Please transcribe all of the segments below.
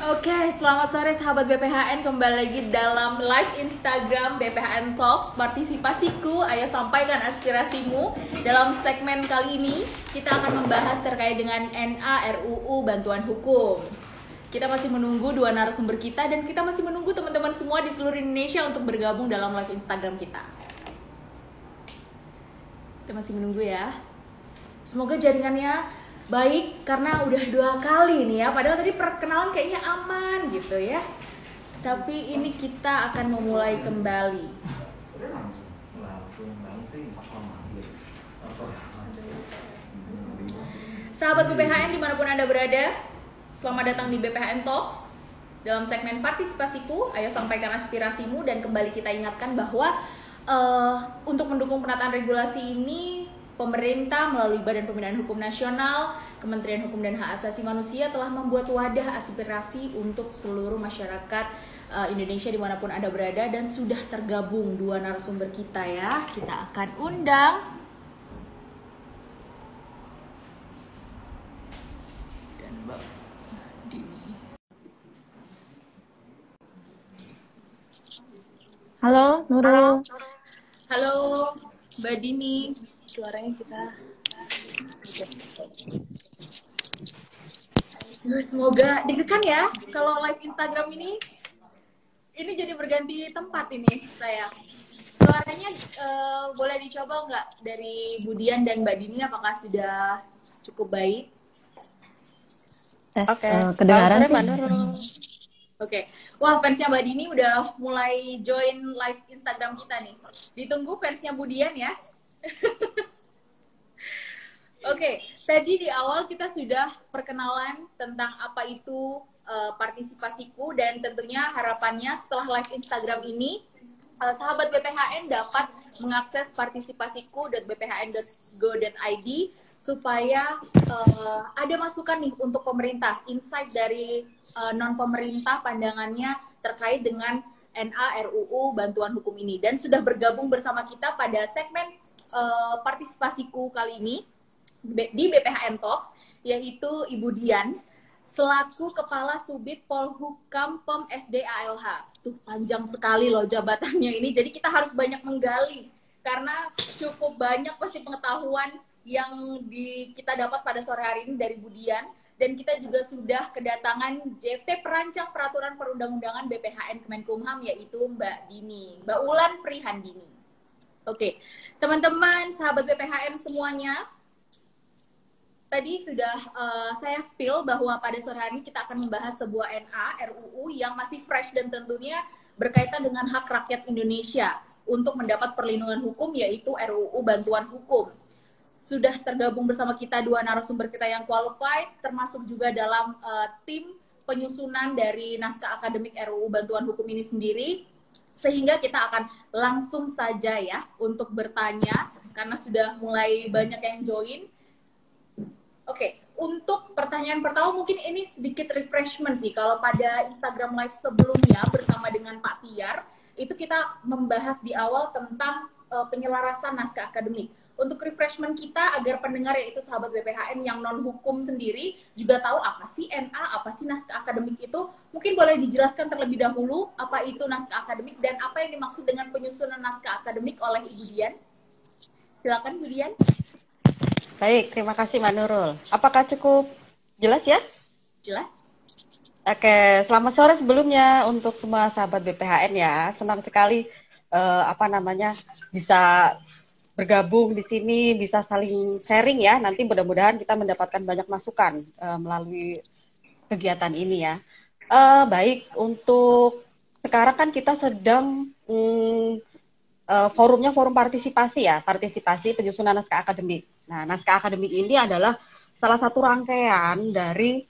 Oke, selamat sore sahabat BPHN Kembali lagi dalam live Instagram BPHN Talks. Partisipasiku, ayo sampaikan aspirasimu Dalam segmen kali ini, kita akan membahas terkait dengan NA RUU Bantuan Hukum. Kita masih menunggu dua narasumber kita Dan kita masih menunggu teman-teman semua di seluruh Indonesia Untuk bergabung dalam live Instagram kita. Kita masih menunggu ya Semoga jaringannya baik karena udah dua kali nih ya. Padahal tadi perkenalan kayaknya aman gitu ya. Tapi ini kita akan memulai kembali. Sahabat BPHN di mana pun anda berada selamat datang di BPHN Talks. Dalam segmen partisipasiku ayo sampaikan aspirasimu dan kembali kita ingatkan bahwa uh, untuk mendukung penataan regulasi ini pemerintah melalui Badan Pembinaan Hukum Nasional, Kementerian Hukum dan Hak Asasi Manusia telah membuat wadah aspirasi untuk seluruh masyarakat uh, Indonesia di mana pun Anda berada dan sudah tergabung dua narasumber kita ya. Kita akan undang dan Mbak Dini. Halo, Nurul. Halo, Mbak Dini suaranya kita semoga deg-degan ya kalau live Instagram ini ini jadi berganti tempat ini saya suaranya uh, boleh dicoba nggak dari Budian dan Mbak Dini apakah sudah cukup baik Oke, okay. uh, kedengaran sih. Oke, okay. wah fansnya Mbak Dini udah mulai join live Instagram kita nih. Ditunggu fansnya Budian ya. Oke, okay, tadi di awal kita sudah perkenalan tentang apa itu uh, partisipasiku dan tentunya harapannya setelah live Instagram ini uh, sahabat BPHN dapat mengakses partisipasiku.bphn.go.id supaya uh, ada masukan nih untuk pemerintah, insight dari uh, non pemerintah pandangannya terkait dengan NA RUU bantuan hukum ini dan sudah bergabung bersama kita pada segmen uh, partisipasiku kali ini di BPHN Talks yaitu Ibu Dian selaku Kepala Subit Polhukam Pem SD ALH. Tuh panjang sekali loh jabatannya ini. Jadi kita harus banyak menggali karena cukup banyak pasti pengetahuan yang di, kita dapat pada sore hari ini dari Budian dan kita juga sudah kedatangan JFT perancang peraturan perundang-undangan BPHN Kemenkumham yaitu Mbak Dini, Mbak Ulan Prihandini. Oke, teman-teman, sahabat BPHN semuanya, tadi sudah uh, saya spill bahwa pada sore hari ini kita akan membahas sebuah NA RUU yang masih fresh dan tentunya berkaitan dengan hak rakyat Indonesia untuk mendapat perlindungan hukum yaitu RUU bantuan hukum sudah tergabung bersama kita dua narasumber kita yang qualified, termasuk juga dalam uh, tim penyusunan dari naskah akademik RUU Bantuan Hukum ini sendiri. Sehingga kita akan langsung saja ya untuk bertanya, karena sudah mulai banyak yang join. Oke, okay, untuk pertanyaan pertama mungkin ini sedikit refreshment sih. Kalau pada Instagram Live sebelumnya bersama dengan Pak Tiar, itu kita membahas di awal tentang uh, penyelarasan naskah akademik untuk refreshment kita agar pendengar yaitu sahabat BPHN yang non hukum sendiri juga tahu apa sih NA, apa sih naskah akademik itu. Mungkin boleh dijelaskan terlebih dahulu apa itu naskah akademik dan apa yang dimaksud dengan penyusunan naskah akademik oleh Ibu Dian. Silakan Bu Dian. Baik, terima kasih Mbak Nurul. Apakah cukup jelas ya? Jelas. Oke, selamat sore sebelumnya untuk semua sahabat BPHN ya. Senang sekali uh, apa namanya bisa bergabung di sini bisa saling sharing ya. Nanti mudah-mudahan kita mendapatkan banyak masukan uh, melalui kegiatan ini ya. Uh, baik untuk sekarang kan kita sedang um, uh, forumnya forum partisipasi ya, partisipasi penyusunan naskah akademik. Nah, naskah akademik ini adalah salah satu rangkaian dari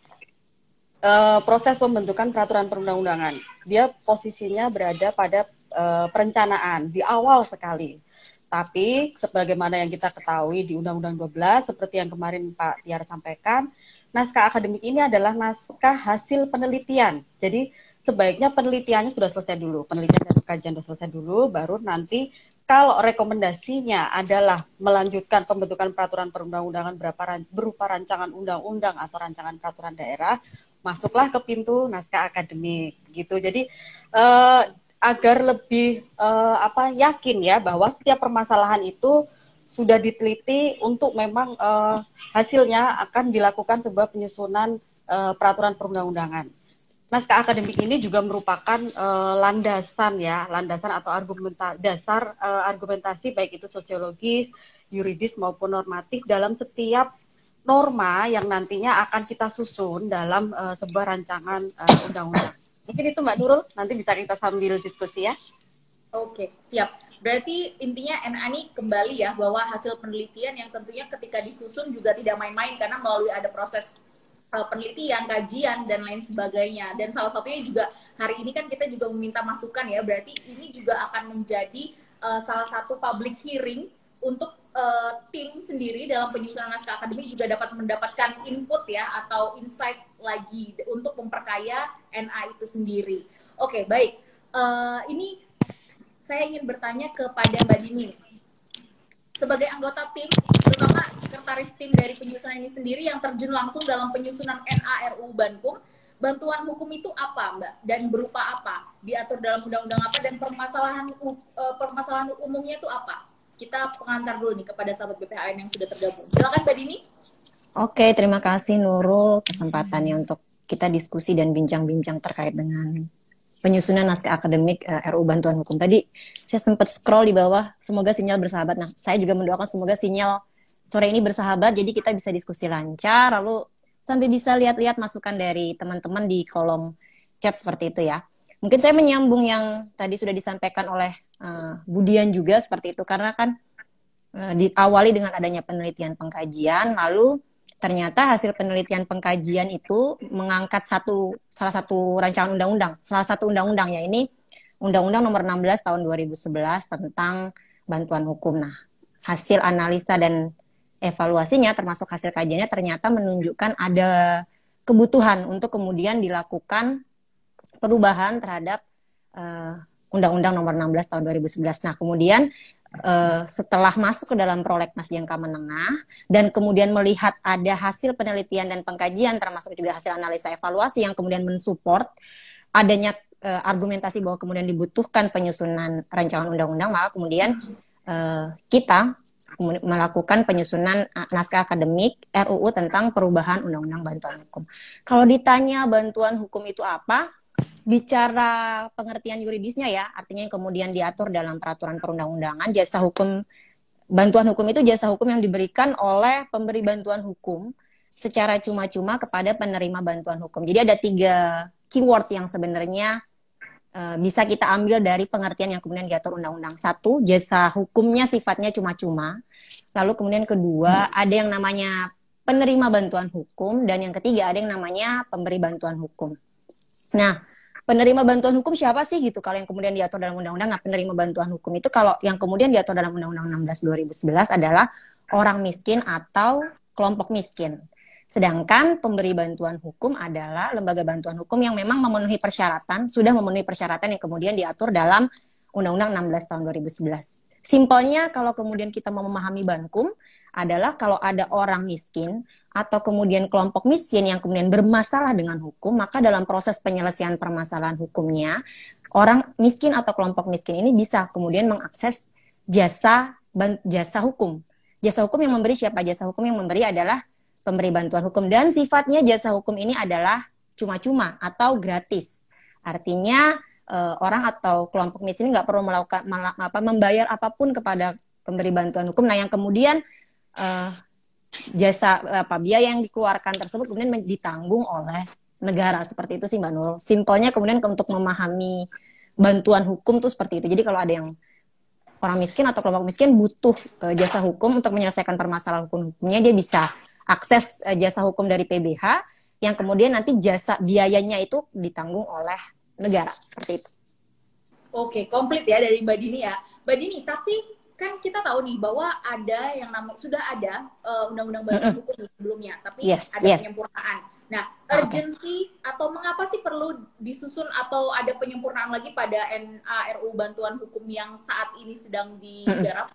uh, proses pembentukan peraturan perundang-undangan. Dia posisinya berada pada uh, perencanaan di awal sekali. Tapi sebagaimana yang kita ketahui di Undang-Undang 12 seperti yang kemarin Pak Tiar sampaikan, naskah akademik ini adalah naskah hasil penelitian. Jadi sebaiknya penelitiannya sudah selesai dulu, penelitian dan kajian sudah selesai dulu, baru nanti kalau rekomendasinya adalah melanjutkan pembentukan peraturan perundang-undangan berupa rancangan undang-undang atau rancangan peraturan daerah, masuklah ke pintu naskah akademik gitu. Jadi uh, agar lebih uh, apa yakin ya bahwa setiap permasalahan itu sudah diteliti untuk memang uh, hasilnya akan dilakukan sebuah penyusunan uh, peraturan perundang-undangan naskah akademik ini juga merupakan uh, landasan ya, landasan atau argumenta dasar uh, argumentasi baik itu sosiologis, yuridis maupun normatif dalam setiap norma yang nantinya akan kita susun dalam uh, sebuah rancangan undang-undang. Uh, Mungkin itu Mbak Nurul, nanti bisa kita sambil diskusi ya. Oke, siap. Berarti intinya NA ini kembali ya bahwa hasil penelitian yang tentunya ketika disusun juga tidak main-main karena melalui ada proses uh, penelitian, kajian dan lain sebagainya. Dan salah satunya juga hari ini kan kita juga meminta masukan ya. Berarti ini juga akan menjadi uh, salah satu public hearing untuk uh, tim sendiri dalam penyusunan naskah akademik juga dapat mendapatkan input ya atau insight lagi untuk memperkaya NA itu sendiri. Oke, okay, baik. Uh, ini saya ingin bertanya kepada Mbak Dini sebagai anggota tim, terutama sekretaris tim dari penyusunan ini sendiri yang terjun langsung dalam penyusunan NARU Bandung, bantuan hukum itu apa, Mbak? Dan berupa apa? Diatur dalam undang-undang apa dan permasalahan uh, permasalahan umumnya itu apa? Kita pengantar dulu nih kepada sahabat BPHN yang sudah tergabung. Silakan Mbak Dini. Oke, terima kasih Nurul kesempatannya untuk kita diskusi dan bincang-bincang terkait dengan penyusunan naskah akademik uh, eh, RU Bantuan Hukum. Tadi saya sempat scroll di bawah, semoga sinyal bersahabat. Nah, saya juga mendoakan semoga sinyal sore ini bersahabat, jadi kita bisa diskusi lancar, lalu sampai bisa lihat-lihat masukan dari teman-teman di kolom chat seperti itu ya. Mungkin saya menyambung yang tadi sudah disampaikan oleh uh, Budian juga seperti itu, karena kan uh, diawali dengan adanya penelitian pengkajian, lalu ternyata hasil penelitian pengkajian itu mengangkat satu salah satu rancangan undang-undang, salah satu undang-undang ya ini Undang-Undang Nomor 16 Tahun 2011 tentang bantuan hukum. Nah, hasil analisa dan evaluasinya termasuk hasil kajiannya ternyata menunjukkan ada kebutuhan untuk kemudian dilakukan perubahan terhadap uh, Undang-Undang Nomor 16 Tahun 2011. Nah, kemudian uh, setelah masuk ke dalam prolegnas jangka menengah dan kemudian melihat ada hasil penelitian dan pengkajian termasuk juga hasil analisa evaluasi yang kemudian mensupport adanya uh, argumentasi bahwa kemudian dibutuhkan penyusunan rancangan undang-undang maka kemudian uh, kita melakukan penyusunan naskah akademik RUU tentang perubahan undang-undang bantuan hukum. Kalau ditanya bantuan hukum itu apa? Bicara pengertian yuridisnya ya, artinya yang kemudian diatur dalam peraturan perundang-undangan, jasa hukum bantuan hukum itu jasa hukum yang diberikan oleh pemberi bantuan hukum secara cuma-cuma kepada penerima bantuan hukum. Jadi ada tiga keyword yang sebenarnya uh, bisa kita ambil dari pengertian yang kemudian diatur undang-undang. Satu, jasa hukumnya sifatnya cuma-cuma. Lalu kemudian kedua, hmm. ada yang namanya penerima bantuan hukum dan yang ketiga ada yang namanya pemberi bantuan hukum. Nah, penerima bantuan hukum siapa sih gitu? Kalau yang kemudian diatur dalam undang-undang nah penerima bantuan hukum itu kalau yang kemudian diatur dalam undang-undang 16 2011 adalah orang miskin atau kelompok miskin. Sedangkan pemberi bantuan hukum adalah lembaga bantuan hukum yang memang memenuhi persyaratan sudah memenuhi persyaratan yang kemudian diatur dalam undang-undang 16 tahun 2011 simpelnya kalau kemudian kita mau memahami bankum adalah kalau ada orang miskin atau kemudian kelompok miskin yang kemudian bermasalah dengan hukum, maka dalam proses penyelesaian permasalahan hukumnya, orang miskin atau kelompok miskin ini bisa kemudian mengakses jasa jasa hukum. Jasa hukum yang memberi siapa? Jasa hukum yang memberi adalah pemberi bantuan hukum dan sifatnya jasa hukum ini adalah cuma-cuma atau gratis. Artinya uh, orang atau kelompok miskin nggak perlu melakukan apa membayar apa pun kepada pemberi bantuan hukum. Nah, yang kemudian uh, jasa apa biaya yang dikeluarkan tersebut kemudian ditanggung oleh negara seperti itu sih Mbak Nurul. Simpelnya kemudian untuk memahami bantuan hukum tuh seperti itu. Jadi kalau ada yang orang miskin atau kelompok miskin butuh uh, jasa hukum untuk menyelesaikan permasalahan hukum hukumnya dia bisa akses uh, jasa hukum dari PBH yang kemudian nanti jasa biayanya itu ditanggung oleh negara seperti itu. Oke, komplit ya dari Mbak Dini ya. Mbak Dini, tapi kan kita tahu nih bahwa ada yang nama sudah ada uh, undang-undang baru mm -hmm. hukum sebelumnya, tapi yes, ada yes. penyempurnaan. Nah, urgency atau mengapa sih perlu disusun atau ada penyempurnaan lagi pada NARU bantuan hukum yang saat ini sedang digarap?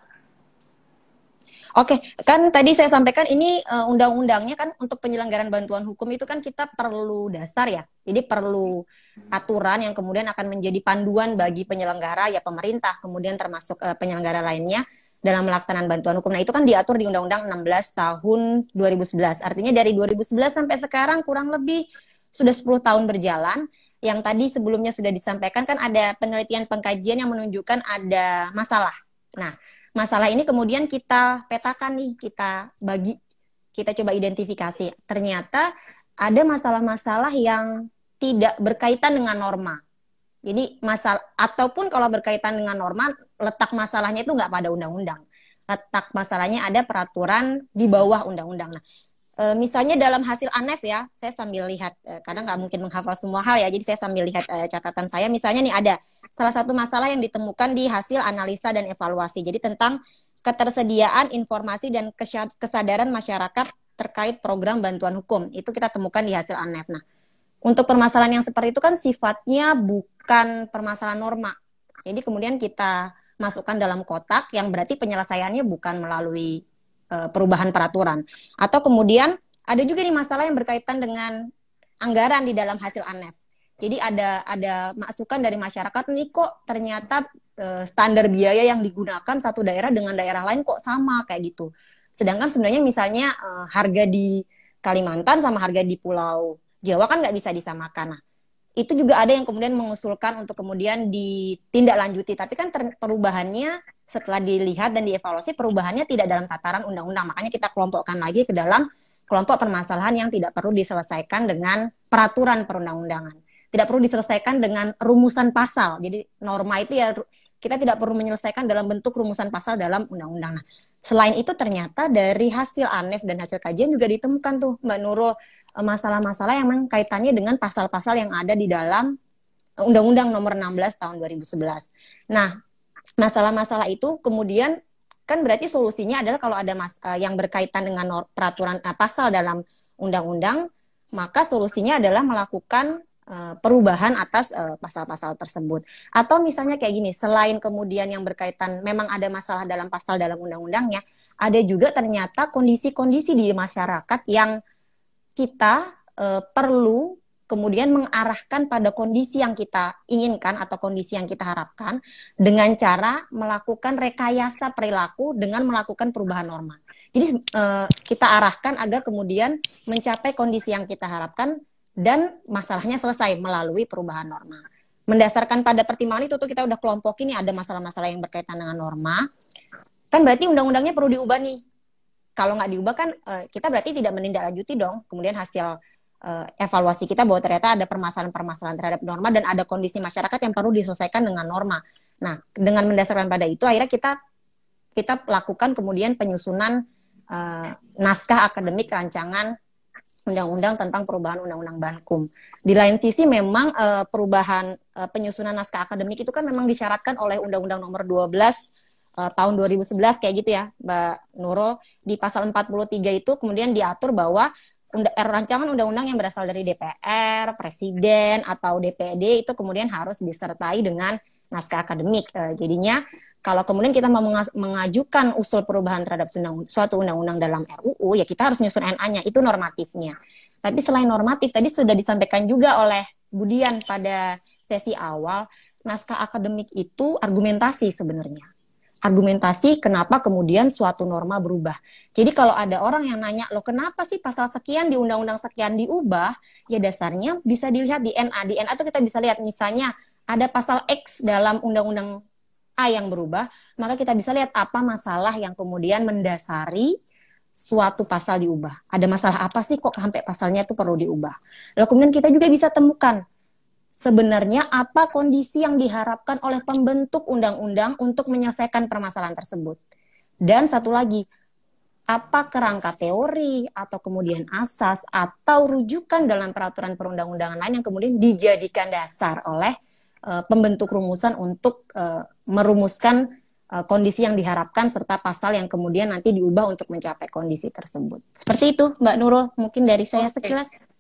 Oke, kan tadi saya sampaikan ini uh, undang-undangnya kan untuk penyelenggaraan bantuan hukum itu kan kita perlu dasar ya. Jadi perlu aturan yang kemudian akan menjadi panduan bagi penyelenggara ya pemerintah, kemudian termasuk uh, penyelenggara lainnya dalam melaksanaan bantuan hukum. Nah, itu kan diatur di Undang-Undang 16 tahun 2011. Artinya dari 2011 sampai sekarang kurang lebih sudah 10 tahun berjalan. Yang tadi sebelumnya sudah disampaikan kan ada penelitian pengkajian yang menunjukkan ada masalah. Nah, masalah ini kemudian kita petakan nih, kita bagi, kita coba identifikasi. Ternyata ada masalah-masalah yang tidak berkaitan dengan norma. Jadi masalah ataupun kalau berkaitan dengan norma, letak masalahnya itu nggak pada undang-undang. Letak masalahnya ada peraturan di bawah undang-undang. Nah, e, misalnya dalam hasil ANEF ya, saya sambil lihat, e, kadang nggak mungkin menghafal semua hal ya, jadi saya sambil lihat e, catatan saya. Misalnya nih ada salah satu masalah yang ditemukan di hasil analisa dan evaluasi. Jadi tentang ketersediaan informasi dan kesadaran masyarakat terkait program bantuan hukum. Itu kita temukan di hasil ANEF. Nah, untuk permasalahan yang seperti itu kan sifatnya bukan permasalahan norma. Jadi kemudian kita masukkan dalam kotak yang berarti penyelesaiannya bukan melalui uh, perubahan peraturan. Atau kemudian ada juga nih masalah yang berkaitan dengan anggaran di dalam hasil ANEF. Jadi ada ada masukan dari masyarakat nih kok ternyata e, standar biaya yang digunakan satu daerah dengan daerah lain kok sama kayak gitu. Sedangkan sebenarnya misalnya e, harga di Kalimantan sama harga di Pulau Jawa kan nggak bisa disamakan. Nah, itu juga ada yang kemudian mengusulkan untuk kemudian ditindaklanjuti. Tapi kan perubahannya setelah dilihat dan dievaluasi perubahannya tidak dalam tataran undang-undang. Makanya kita kelompokkan lagi ke dalam kelompok permasalahan yang tidak perlu diselesaikan dengan peraturan perundang-undangan tidak perlu diselesaikan dengan rumusan pasal. Jadi norma itu ya kita tidak perlu menyelesaikan dalam bentuk rumusan pasal dalam undang-undang. Nah, selain itu ternyata dari hasil ANEF dan hasil kajian juga ditemukan tuh Mbak Nurul eh, masalah-masalah yang memang kaitannya dengan pasal-pasal yang ada di dalam Undang-Undang Nomor 16 Tahun 2011. Nah, masalah-masalah itu kemudian kan berarti solusinya adalah kalau ada mas, uh, yang berkaitan dengan peraturan uh, pasal dalam undang-undang, maka solusinya adalah melakukan Eh, perubahan atas pasal pasal-pasal tersebut. Atau misalnya kayak gini, selain kemudian yang berkaitan memang ada masalah dalam pasal dalam undang-undangnya, ada juga ternyata kondisi-kondisi di masyarakat yang kita uh, perlu kemudian mengarahkan pada kondisi yang kita inginkan atau kondisi yang kita harapkan dengan cara melakukan rekayasa perilaku dengan melakukan perubahan norma. Jadi uh, kita arahkan agar kemudian mencapai kondisi yang kita harapkan dan masalahnya selesai melalui perubahan norma. Mendasarkan pada pertimbangan itu tuh kita udah kelompok ini ada masalah-masalah yang berkaitan dengan norma. Kan berarti undang-undangnya perlu diubah nih. Kalau nggak diubah kan eh, kita berarti tidak menindaklanjuti dong. Kemudian hasil uh, evaluasi kita bahwa ternyata ada permasalahan-permasalahan terhadap norma dan ada kondisi masyarakat yang perlu diselesaikan dengan norma. Nah, dengan mendasarkan pada itu akhirnya kita kita lakukan kemudian penyusunan uh, naskah akademik rancangan undang-undang tentang perubahan undang-undang Bankum. Di lain sisi memang uh, perubahan uh, penyusunan naskah akademik itu kan memang disyaratkan oleh Undang-Undang Nomor 12 uh, eh, tahun 2011 kayak gitu ya, Mbak Nurul. Di pasal 43 itu kemudian diatur bahwa rancangan undang-undang yang berasal dari DPR, Presiden atau DPD itu kemudian harus disertai dengan naskah akademik. Uh, jadinya kalau kemudian kita mau mengajukan usul perubahan terhadap suatu undang-undang dalam RUU, ya kita harus nyusun NA-nya, itu normatifnya. Tapi selain normatif, tadi sudah disampaikan juga oleh Budian pada sesi awal, naskah akademik itu argumentasi sebenarnya. Argumentasi kenapa kemudian suatu norma berubah. Jadi kalau ada orang yang nanya, lo kenapa sih pasal sekian di undang-undang sekian diubah? Ya dasarnya bisa dilihat di NA. Di NA itu kita bisa lihat misalnya ada pasal X dalam undang-undang A yang berubah, maka kita bisa lihat apa masalah yang kemudian mendasari suatu pasal diubah. Ada masalah apa sih kok sampai pasalnya itu perlu diubah? Lalu kemudian kita juga bisa temukan sebenarnya apa kondisi yang diharapkan oleh pembentuk undang-undang untuk menyelesaikan permasalahan tersebut. Dan satu lagi, apa kerangka teori atau kemudian asas atau rujukan dalam peraturan perundang-undangan lain yang kemudian dijadikan dasar oleh uh, pembentuk rumusan untuk uh, merumuskan uh, kondisi yang diharapkan serta pasal yang kemudian nanti diubah untuk mencapai kondisi tersebut. Seperti itu, Mbak Nurul. Mungkin dari saya okay. sekilas.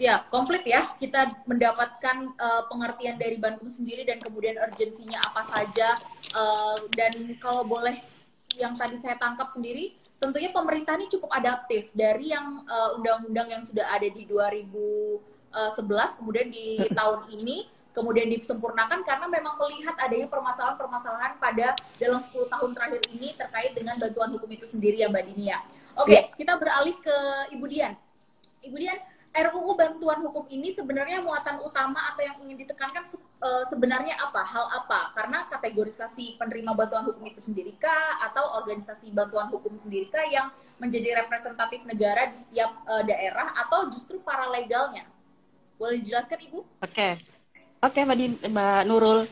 Siap, komplit ya. Kita mendapatkan uh, pengertian dari Bandung sendiri dan kemudian urgensinya apa saja. Uh, dan kalau boleh yang tadi saya tangkap sendiri, tentunya pemerintah ini cukup adaptif dari yang undang-undang uh, yang sudah ada di 2011, kemudian di tahun ini, kemudian disempurnakan karena memang melihat adanya permasalahan-permasalahan pada dalam 10 tahun terakhir ini terkait dengan bantuan hukum itu sendiri ya Mbak Dinia. Oke, okay, ya. kita beralih ke Ibu Dian. Ibu Dian, RUU bantuan hukum ini sebenarnya muatan utama atau yang ingin ditekankan uh, sebenarnya apa? Hal apa? Karena kategorisasi penerima bantuan hukum itu sendiri kah atau organisasi bantuan hukum sendiri kah yang menjadi representatif negara di setiap uh, daerah atau justru para legalnya? Boleh dijelaskan Ibu? Oke. Oke, Mbak, Mbak Nurul.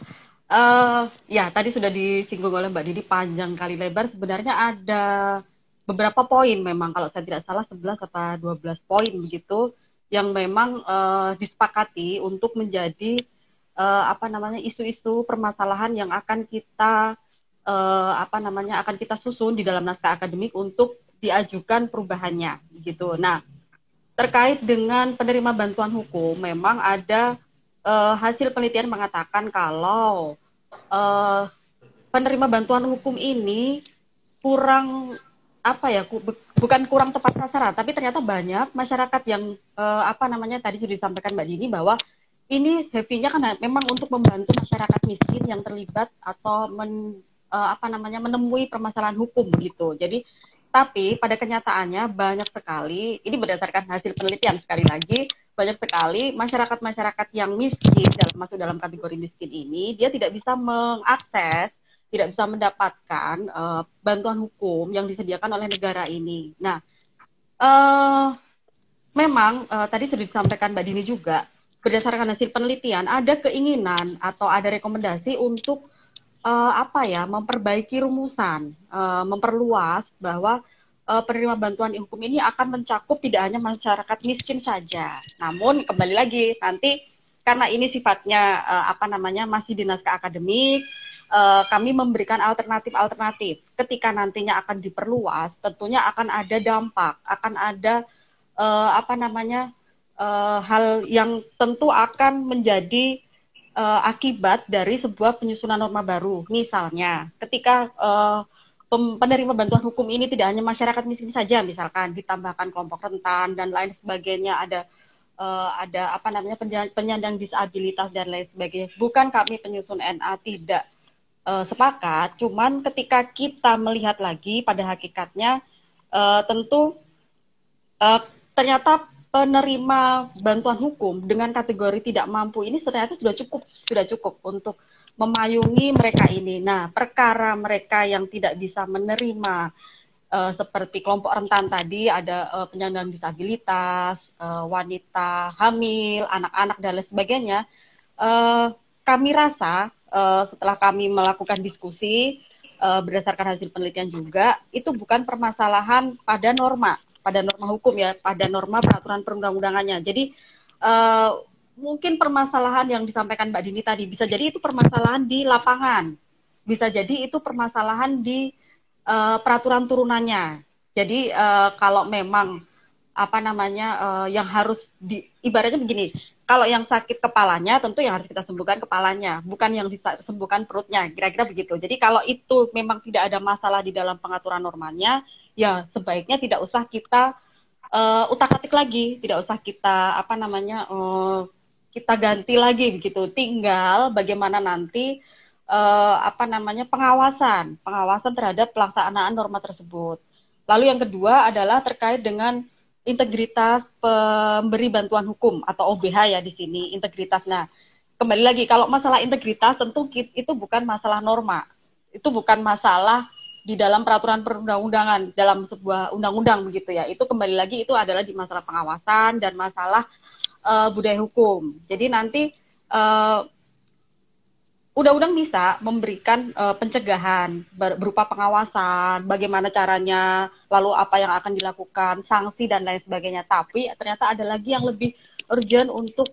Uh, ya, tadi sudah disinggung oleh Mbak Didi panjang kali lebar. Sebenarnya ada beberapa poin memang kalau saya tidak salah 11 atau 12 poin begitu yang memang uh, disepakati untuk menjadi uh, apa namanya isu-isu permasalahan yang akan kita uh, apa namanya akan kita susun di dalam naskah akademik untuk diajukan perubahannya gitu. Nah, terkait dengan penerima bantuan hukum memang ada uh, hasil penelitian mengatakan kalau uh, penerima bantuan hukum ini kurang apa ya bukan kurang tepat sasaran tapi ternyata banyak masyarakat yang uh, apa namanya tadi sudah disampaikan Mbak Dini bahwa ini heavy-nya kan memang untuk membantu masyarakat miskin yang terlibat atau men, uh, apa namanya menemui permasalahan hukum begitu. Jadi tapi pada kenyataannya banyak sekali ini berdasarkan hasil penelitian sekali lagi banyak sekali masyarakat-masyarakat yang miskin dalam masuk dalam kategori miskin ini dia tidak bisa mengakses tidak bisa mendapatkan uh, bantuan hukum yang disediakan oleh negara ini. Nah, uh, memang uh, tadi sudah disampaikan Mbak Dini juga, berdasarkan hasil penelitian ada keinginan atau ada rekomendasi untuk uh, apa ya memperbaiki rumusan, uh, memperluas bahwa uh, penerima bantuan hukum ini akan mencakup tidak hanya masyarakat miskin saja. Namun kembali lagi nanti karena ini sifatnya apa namanya masih di naskah akademik uh, kami memberikan alternatif-alternatif. Ketika nantinya akan diperluas, tentunya akan ada dampak, akan ada uh, apa namanya uh, hal yang tentu akan menjadi uh, akibat dari sebuah penyusunan norma baru. Misalnya, ketika uh, penerima bantuan hukum ini tidak hanya masyarakat miskin saja, misalkan ditambahkan kelompok rentan dan lain sebagainya, ada uh, ada apa namanya penyandang disabilitas dan lain sebagainya. Bukan kami penyusun NA tidak uh, sepakat, cuman ketika kita melihat lagi pada hakikatnya uh, tentu uh, ternyata penerima bantuan hukum dengan kategori tidak mampu ini ternyata sudah cukup sudah cukup untuk memayungi mereka ini. Nah, perkara mereka yang tidak bisa menerima uh, seperti kelompok rentan tadi ada uh, penyandang disabilitas, uh, wanita hamil, anak-anak dan lain sebagainya. Uh, kami rasa uh, setelah kami melakukan diskusi uh, berdasarkan hasil penelitian juga itu bukan permasalahan pada norma pada norma hukum ya pada norma peraturan perundang-undangannya. Jadi uh, mungkin permasalahan yang disampaikan Mbak Dini tadi bisa jadi itu permasalahan di lapangan. Bisa jadi itu permasalahan di uh, peraturan turunannya. Jadi uh, kalau memang apa namanya uh, yang harus di ibaratnya begini kalau yang sakit kepalanya tentu yang harus kita sembuhkan kepalanya bukan yang disembuhkan perutnya kira-kira begitu. Jadi kalau itu memang tidak ada masalah di dalam pengaturan normanya ya sebaiknya tidak usah kita uh, utak-atik lagi tidak usah kita apa namanya uh, kita ganti lagi begitu. Tinggal bagaimana nanti uh, apa namanya pengawasan pengawasan terhadap pelaksanaan norma tersebut. Lalu yang kedua adalah terkait dengan integritas pemberi bantuan hukum atau OBH ya di sini integritas. Nah, kembali lagi kalau masalah integritas tentu itu bukan masalah norma. Itu bukan masalah di dalam peraturan perundang-undangan dalam sebuah undang-undang begitu ya. Itu kembali lagi itu adalah di masalah pengawasan dan masalah uh, budaya hukum. Jadi nanti uh, undang-undang bisa memberikan uh, pencegahan berupa pengawasan, bagaimana caranya, lalu apa yang akan dilakukan, sanksi dan lain sebagainya. Tapi ternyata ada lagi yang lebih urgent untuk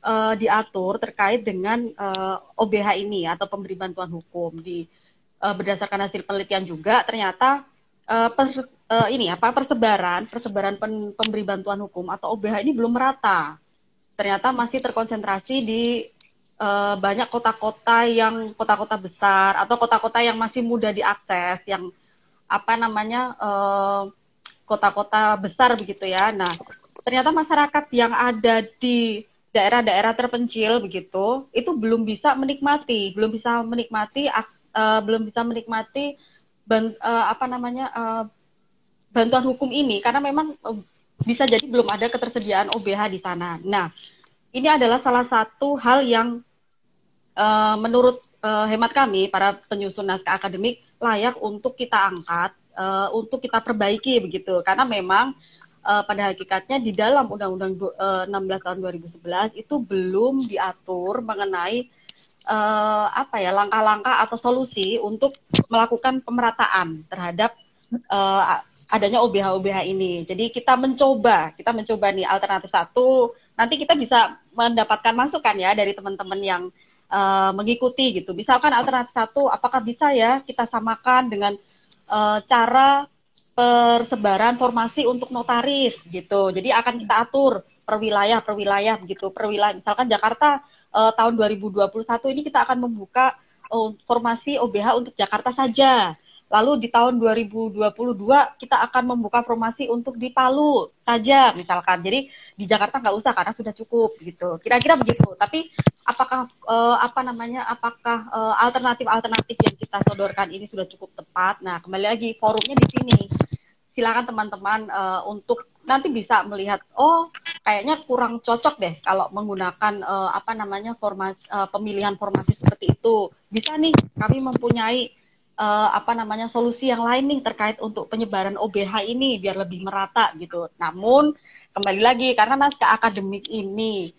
uh, diatur terkait dengan uh, OBH ini atau pemberi bantuan hukum. Di uh, berdasarkan hasil penelitian juga ternyata uh, uh, ini apa persebaran persebaran pen, pemberi bantuan hukum atau OBH ini belum merata ternyata masih terkonsentrasi di uh, banyak kota-kota yang kota-kota besar atau kota-kota yang masih mudah diakses, yang apa namanya kota kota-kota besar begitu ya. Nah, ternyata masyarakat yang ada di daerah-daerah terpencil begitu itu belum bisa menikmati belum bisa menikmati uh, belum bisa menikmati ban, uh, apa namanya uh, bantuan hukum ini karena memang uh, bisa jadi belum ada ketersediaan OBH di sana. Nah, ini adalah salah satu hal yang uh, menurut uh, hemat kami para penyusun naskah akademik layak untuk kita angkat, uh, untuk kita perbaiki begitu karena memang uh, pada hakikatnya di dalam Undang-Undang uh, 16 tahun 2011 itu belum diatur mengenai uh, apa ya langkah-langkah atau solusi untuk melakukan pemerataan terhadap uh, adanya OBH-OBH ini. Jadi kita mencoba, kita mencoba nih alternatif satu. Nanti kita bisa mendapatkan masukan ya dari teman-teman yang uh, mengikuti gitu. Misalkan alternatif satu, apakah bisa ya kita samakan dengan uh, cara persebaran formasi untuk notaris gitu. Jadi akan kita atur per wilayah per wilayah begitu. Per wilayah misalkan Jakarta uh, tahun 2021 ini kita akan membuka uh, formasi OBH untuk Jakarta saja. Lalu di tahun 2022 kita akan membuka formasi untuk di Palu saja misalkan. Jadi di Jakarta nggak usah karena sudah cukup gitu. Kira-kira begitu. Tapi apakah uh, apa namanya? Apakah alternatif-alternatif uh, yang kita sodorkan ini sudah cukup tepat? Nah kembali lagi forumnya di sini. Silakan teman-teman uh, untuk nanti bisa melihat oh kayaknya kurang cocok deh kalau menggunakan uh, apa namanya formasi uh, pemilihan formasi seperti itu. Bisa nih kami mempunyai uh, apa namanya solusi yang lain nih terkait untuk penyebaran OBH ini biar lebih merata gitu. Namun kembali lagi karena naskah akademik ini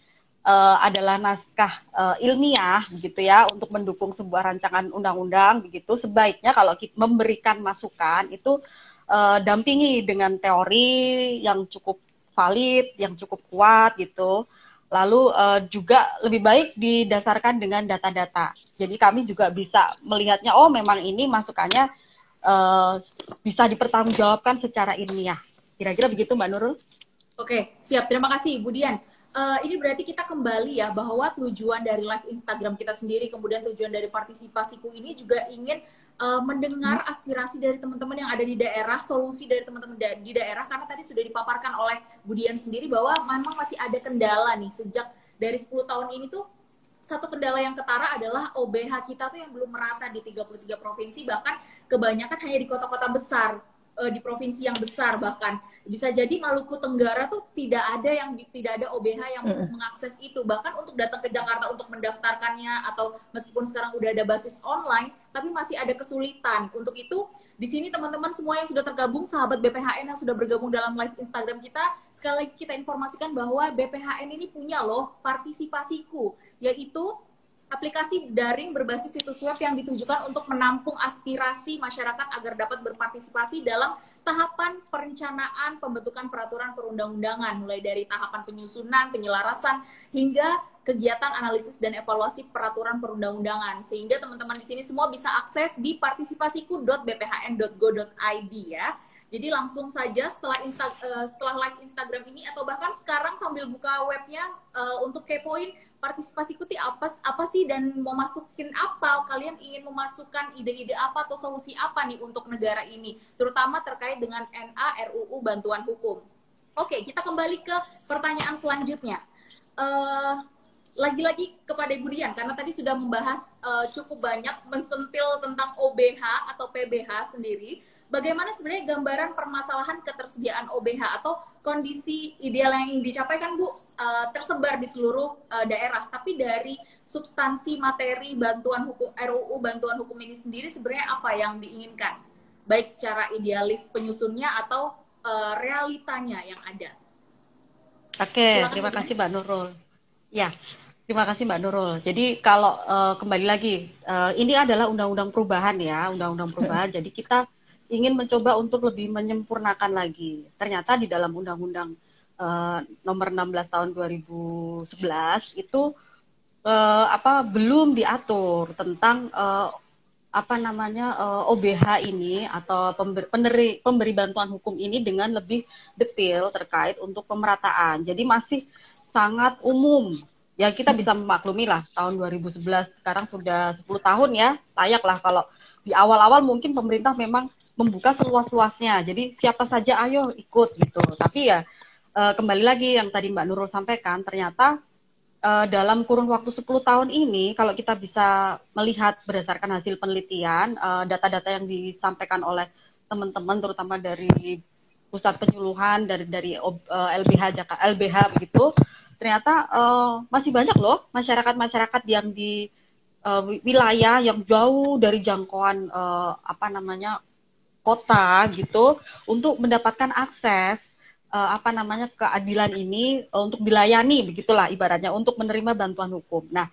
uh, adalah naskah uh, ilmiah gitu ya untuk mendukung sebuah rancangan undang-undang begitu sebaiknya kalau kita memberikan masukan itu uh, dampingi dengan teori yang cukup valid, yang cukup kuat gitu lalu uh, juga lebih baik didasarkan dengan data-data. Jadi kami juga bisa melihatnya, oh memang ini masukannya uh, bisa dipertanggungjawabkan secara ilmiah. Kira-kira begitu Mbak Nurul? Oke, siap. Terima kasih, Bu Dian. Uh, ini berarti kita kembali ya bahwa tujuan dari live Instagram kita sendiri, kemudian tujuan dari partisipasiku ini juga ingin uh, mendengar aspirasi dari teman-teman yang ada di daerah, solusi dari teman-teman da di daerah karena tadi sudah dipaparkan oleh Budian sendiri bahwa memang masih ada kendala nih sejak dari 10 tahun ini tuh satu kendala yang ketara adalah OBH kita tuh yang belum merata di 33 provinsi bahkan kebanyakan hanya di kota-kota besar uh, di provinsi yang besar bahkan. Bisa jadi Maluku Tenggara tuh tidak ada yang tidak ada OBH yang mm. mengakses itu. Bahkan untuk datang ke Jakarta untuk mendaftarkannya atau meskipun sekarang udah ada basis online tapi masih ada kesulitan. Untuk itu di sini teman-teman semua yang sudah tergabung sahabat BPHN yang sudah bergabung dalam live Instagram kita sekali lagi kita informasikan bahwa BPHN ini punya loh partisipasiku yaitu aplikasi daring berbasis situs web yang ditujukan untuk menampung aspirasi masyarakat agar dapat berpartisipasi dalam tahapan perencanaan pembentukan peraturan perundang-undangan mulai dari tahapan penyusunan, penyelarasan hingga kegiatan analisis dan evaluasi peraturan perundang-undangan sehingga teman-teman di sini semua bisa akses di partisipasiku.bphn.go.id ya. Jadi langsung saja setelah insta, uh, setelah live Instagram ini atau bahkan sekarang sambil buka webnya uh, untuk kepoin partisipasi kuti apa apa sih? Dan mau masukin apa? Kalian ingin memasukkan ide-ide apa atau solusi apa nih untuk negara ini? Terutama terkait dengan NA RUU bantuan hukum. Oke kita kembali ke pertanyaan selanjutnya. Uh, lagi-lagi kepada Ibu Dian karena tadi sudah membahas uh, cukup banyak mensentil tentang OBH atau PBH sendiri bagaimana sebenarnya gambaran permasalahan ketersediaan OBH atau kondisi ideal yang ingin dicapai kan Bu uh, tersebar di seluruh uh, daerah tapi dari substansi materi bantuan hukum RUU bantuan hukum ini sendiri sebenarnya apa yang diinginkan baik secara idealis penyusunnya atau uh, realitanya yang ada. Oke, terima, terima kasih Mbak Nurul. Ya, Terima kasih Mbak Nurul. Jadi kalau uh, kembali lagi, uh, ini adalah undang-undang perubahan ya, undang-undang perubahan. Jadi kita ingin mencoba untuk lebih menyempurnakan lagi. Ternyata di dalam Undang-Undang uh, Nomor 16 Tahun 2011 itu uh, apa belum diatur tentang uh, apa namanya uh, OBH ini atau pemberi, peneri, pemberi bantuan hukum ini dengan lebih detail terkait untuk pemerataan. Jadi masih sangat umum. Ya kita bisa memaklumi lah tahun 2011 sekarang sudah 10 tahun ya. Layak lah kalau di awal-awal mungkin pemerintah memang membuka seluas-luasnya. Jadi siapa saja ayo ikut gitu. Tapi ya uh, kembali lagi yang tadi Mbak Nurul sampaikan ternyata uh, dalam kurun waktu 10 tahun ini, kalau kita bisa melihat berdasarkan hasil penelitian, eh, data-data yang disampaikan oleh teman-teman, terutama dari pusat penyuluhan dari dari LBH Jakarta, LBH begitu, ternyata masih banyak loh masyarakat-masyarakat yang di uh, wilayah yang jauh dari jangkauan uh, apa namanya kota gitu untuk mendapatkan akses uh, apa namanya keadilan ini uh, untuk dilayani begitulah ibaratnya untuk menerima bantuan hukum. Nah,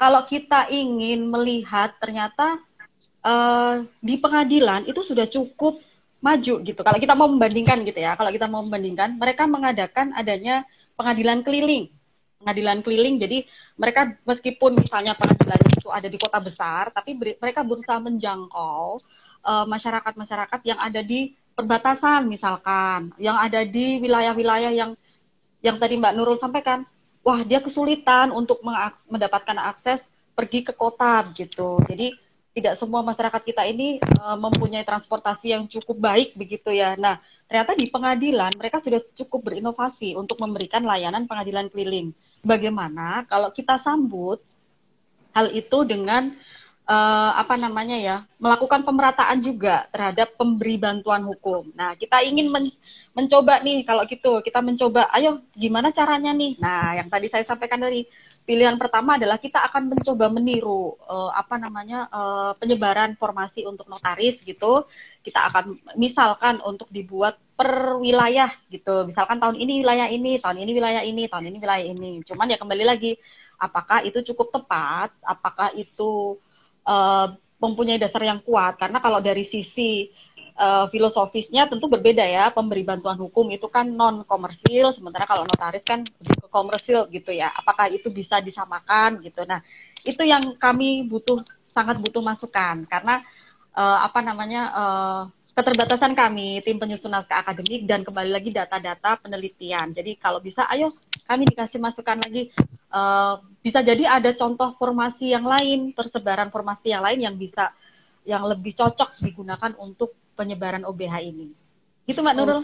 kalau kita ingin melihat ternyata uh, di pengadilan itu sudah cukup maju gitu. Kalau kita mau membandingkan gitu ya, kalau kita mau membandingkan, mereka mengadakan adanya pengadilan keliling. Pengadilan keliling, jadi mereka meskipun misalnya pengadilan itu ada di kota besar, tapi mereka berusaha menjangkau masyarakat-masyarakat uh, yang ada di perbatasan misalkan yang ada di wilayah-wilayah yang yang tadi Mbak Nurul sampaikan, wah dia kesulitan untuk mendapatkan akses pergi ke kota gitu. Jadi tidak semua masyarakat kita ini uh, mempunyai transportasi yang cukup baik begitu ya. Nah, ternyata di pengadilan mereka sudah cukup berinovasi untuk memberikan layanan pengadilan keliling. Bagaimana kalau kita sambut hal itu dengan uh, apa namanya ya melakukan pemerataan juga terhadap pemberi bantuan hukum. Nah kita ingin men mencoba nih kalau gitu kita mencoba, ayo gimana caranya nih? Nah yang tadi saya sampaikan dari pilihan pertama adalah kita akan mencoba meniru uh, apa namanya uh, penyebaran formasi untuk notaris gitu. Kita akan misalkan untuk dibuat per wilayah gitu. Misalkan tahun ini wilayah ini, tahun ini wilayah ini, tahun ini wilayah ini. Cuman ya kembali lagi apakah itu cukup tepat? Apakah itu uh, mempunyai dasar yang kuat karena kalau dari sisi uh, filosofisnya tentu berbeda ya pemberi bantuan hukum itu kan non komersil sementara kalau notaris kan komersil gitu ya apakah itu bisa disamakan gitu nah itu yang kami butuh sangat butuh masukan karena uh, apa namanya uh, keterbatasan kami tim penyusun naskah akademik dan kembali lagi data-data penelitian jadi kalau bisa ayo kami dikasih masukan lagi uh, bisa jadi ada contoh formasi yang lain, persebaran formasi yang lain yang bisa yang lebih cocok digunakan untuk penyebaran OBH ini. Gitu Mbak Nurul.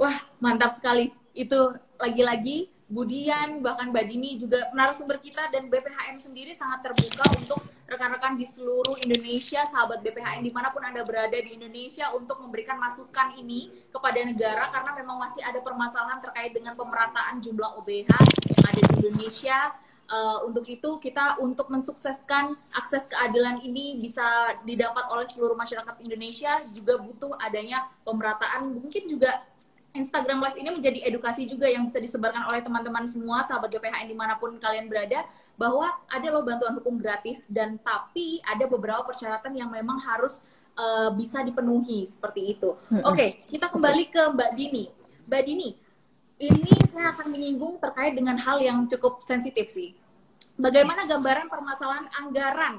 Wah, mantap sekali. Itu lagi-lagi Budian, bahkan Mbak Dini juga narasumber kita dan BPHM sendiri sangat terbuka untuk rekan-rekan di seluruh Indonesia, sahabat BPHM di mana pun Anda berada di Indonesia untuk memberikan masukan ini kepada negara karena memang masih ada permasalahan terkait dengan pemerataan jumlah OBH yang ada di Indonesia. Uh, untuk itu kita untuk mensukseskan akses keadilan ini bisa didapat oleh seluruh masyarakat Indonesia juga butuh adanya pemerataan mungkin juga Instagram Live ini menjadi edukasi juga yang bisa disebarkan oleh teman-teman semua sahabat GPHN di mana pun kalian berada bahwa ada loh bantuan hukum gratis dan tapi ada beberapa persyaratan yang memang harus uh, bisa dipenuhi seperti itu. Oke, okay, kita kembali ke Mbak Dini. Mbak Dini, ini saya akan menyinggung terkait dengan hal yang cukup sensitif sih. Bagaimana gambaran permasalahan anggaran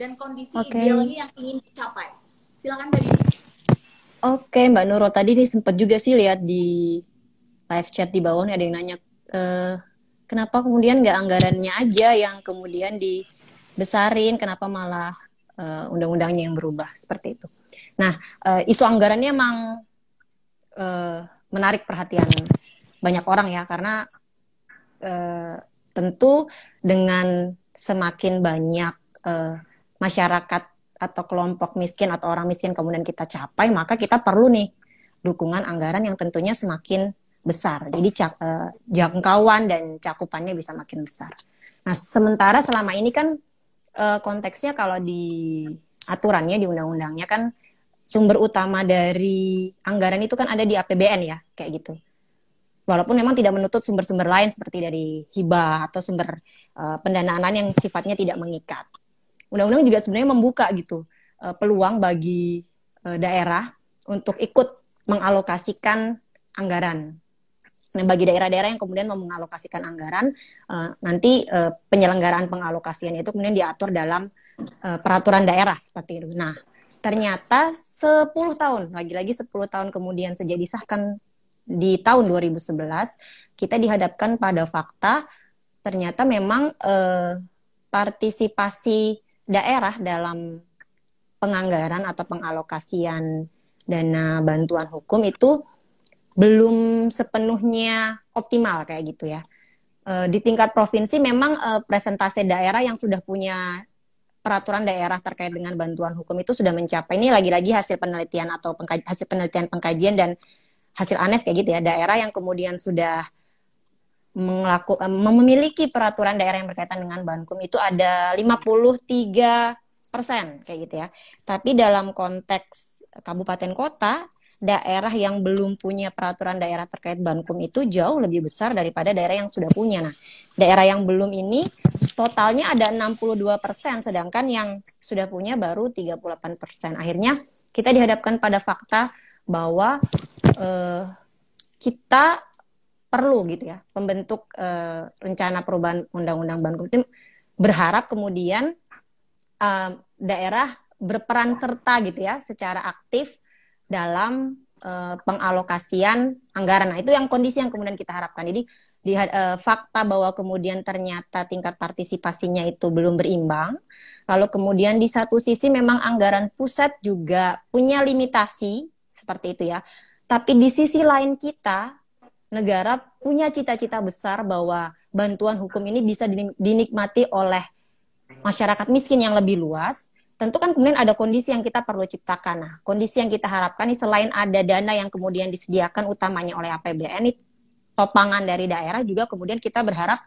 dan kondisi okay. idealnya yang ingin dicapai? Silakan Mbak Dini. Oke, Mbak Nurul tadi nih sempat juga sih lihat di live chat di bawah nih ada yang nanya e, kenapa kemudian nggak anggarannya aja yang kemudian dibesarin, kenapa malah uh, undang-undangnya yang berubah seperti itu. Nah, uh, isu anggarannya emang uh, menarik perhatian banyak orang ya karena uh, tentu dengan semakin banyak uh, masyarakat atau kelompok miskin atau orang miskin kemudian kita capai, maka kita perlu nih dukungan anggaran yang tentunya semakin besar. Jadi cak, uh, jangkauan dan cakupannya bisa makin besar. Nah, sementara selama ini kan uh, konteksnya kalau di aturannya di undang-undangnya kan sumber utama dari anggaran itu kan ada di APBN ya, kayak gitu. Walaupun memang tidak menutup sumber-sumber lain seperti dari hibah atau sumber uh, pendanaan yang sifatnya tidak mengikat undang-undang juga sebenarnya membuka gitu uh, peluang bagi uh, daerah untuk ikut mengalokasikan anggaran Nah, bagi daerah-daerah yang kemudian mau mengalokasikan anggaran, uh, nanti uh, penyelenggaraan pengalokasian itu kemudian diatur dalam uh, peraturan daerah seperti itu. Nah, ternyata 10 tahun, lagi-lagi 10 tahun kemudian sejak disahkan di tahun 2011, kita dihadapkan pada fakta ternyata memang uh, partisipasi daerah dalam penganggaran atau pengalokasian dana bantuan hukum itu belum sepenuhnya optimal kayak gitu ya. E, di tingkat provinsi memang e, presentasi daerah yang sudah punya peraturan daerah terkait dengan bantuan hukum itu sudah mencapai ini lagi-lagi hasil penelitian atau pengkaj hasil penelitian pengkajian dan hasil anef kayak gitu ya daerah yang kemudian sudah melaku, memiliki peraturan daerah yang berkaitan dengan bankum itu ada 53 persen kayak gitu ya. Tapi dalam konteks kabupaten kota daerah yang belum punya peraturan daerah terkait bankum itu jauh lebih besar daripada daerah yang sudah punya. Nah, daerah yang belum ini totalnya ada 62 persen, sedangkan yang sudah punya baru 38 persen. Akhirnya kita dihadapkan pada fakta bahwa eh, kita perlu gitu ya pembentuk eh, rencana perubahan undang-undang bankum berharap kemudian eh, daerah berperan serta gitu ya secara aktif dalam uh, pengalokasian anggaran. Nah, itu yang kondisi yang kemudian kita harapkan. Jadi di uh, fakta bahwa kemudian ternyata tingkat partisipasinya itu belum berimbang. Lalu kemudian di satu sisi memang anggaran pusat juga punya limitasi seperti itu ya. Tapi di sisi lain kita negara punya cita-cita besar bahwa bantuan hukum ini bisa dinikmati oleh masyarakat miskin yang lebih luas tentu kan kemudian ada kondisi yang kita perlu ciptakan. Nah, kondisi yang kita harapkan ini selain ada dana yang kemudian disediakan utamanya oleh APBN, ini topangan dari daerah juga kemudian kita berharap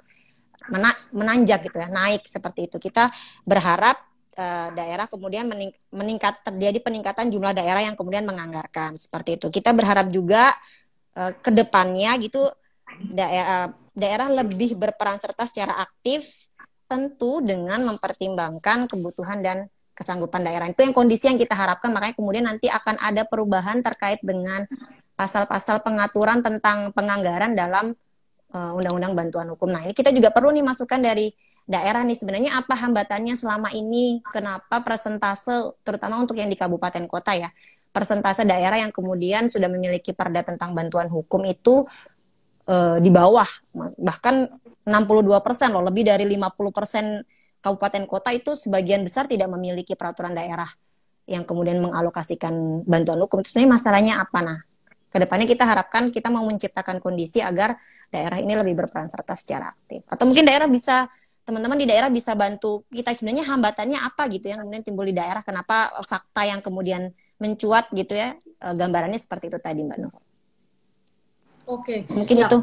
mena menanjak gitu ya, naik seperti itu. Kita berharap uh, daerah kemudian mening meningkat terjadi peningkatan jumlah daerah yang kemudian menganggarkan seperti itu. Kita berharap juga uh, ke depannya gitu daerah daerah lebih berperan serta secara aktif tentu dengan mempertimbangkan kebutuhan dan kesanggupan daerah. Itu yang kondisi yang kita harapkan, makanya kemudian nanti akan ada perubahan terkait dengan pasal-pasal pengaturan tentang penganggaran dalam uh, undang-undang bantuan hukum. Nah, ini kita juga perlu nih masukan dari daerah nih sebenarnya apa hambatannya selama ini kenapa persentase terutama untuk yang di kabupaten kota ya persentase daerah yang kemudian sudah memiliki perda tentang bantuan hukum itu uh, di bawah bahkan 62 persen loh lebih dari 50 persen kabupaten kota itu sebagian besar tidak memiliki peraturan daerah yang kemudian mengalokasikan bantuan hukum. Itu sebenarnya masalahnya apa nah? Ke depannya kita harapkan kita mau menciptakan kondisi agar daerah ini lebih berperan serta secara aktif. Atau mungkin daerah bisa teman-teman di daerah bisa bantu kita sebenarnya hambatannya apa gitu yang kemudian timbul di daerah kenapa fakta yang kemudian mencuat gitu ya eh, gambarannya seperti itu tadi Mbak Nur. Oke. Mungkin siap. itu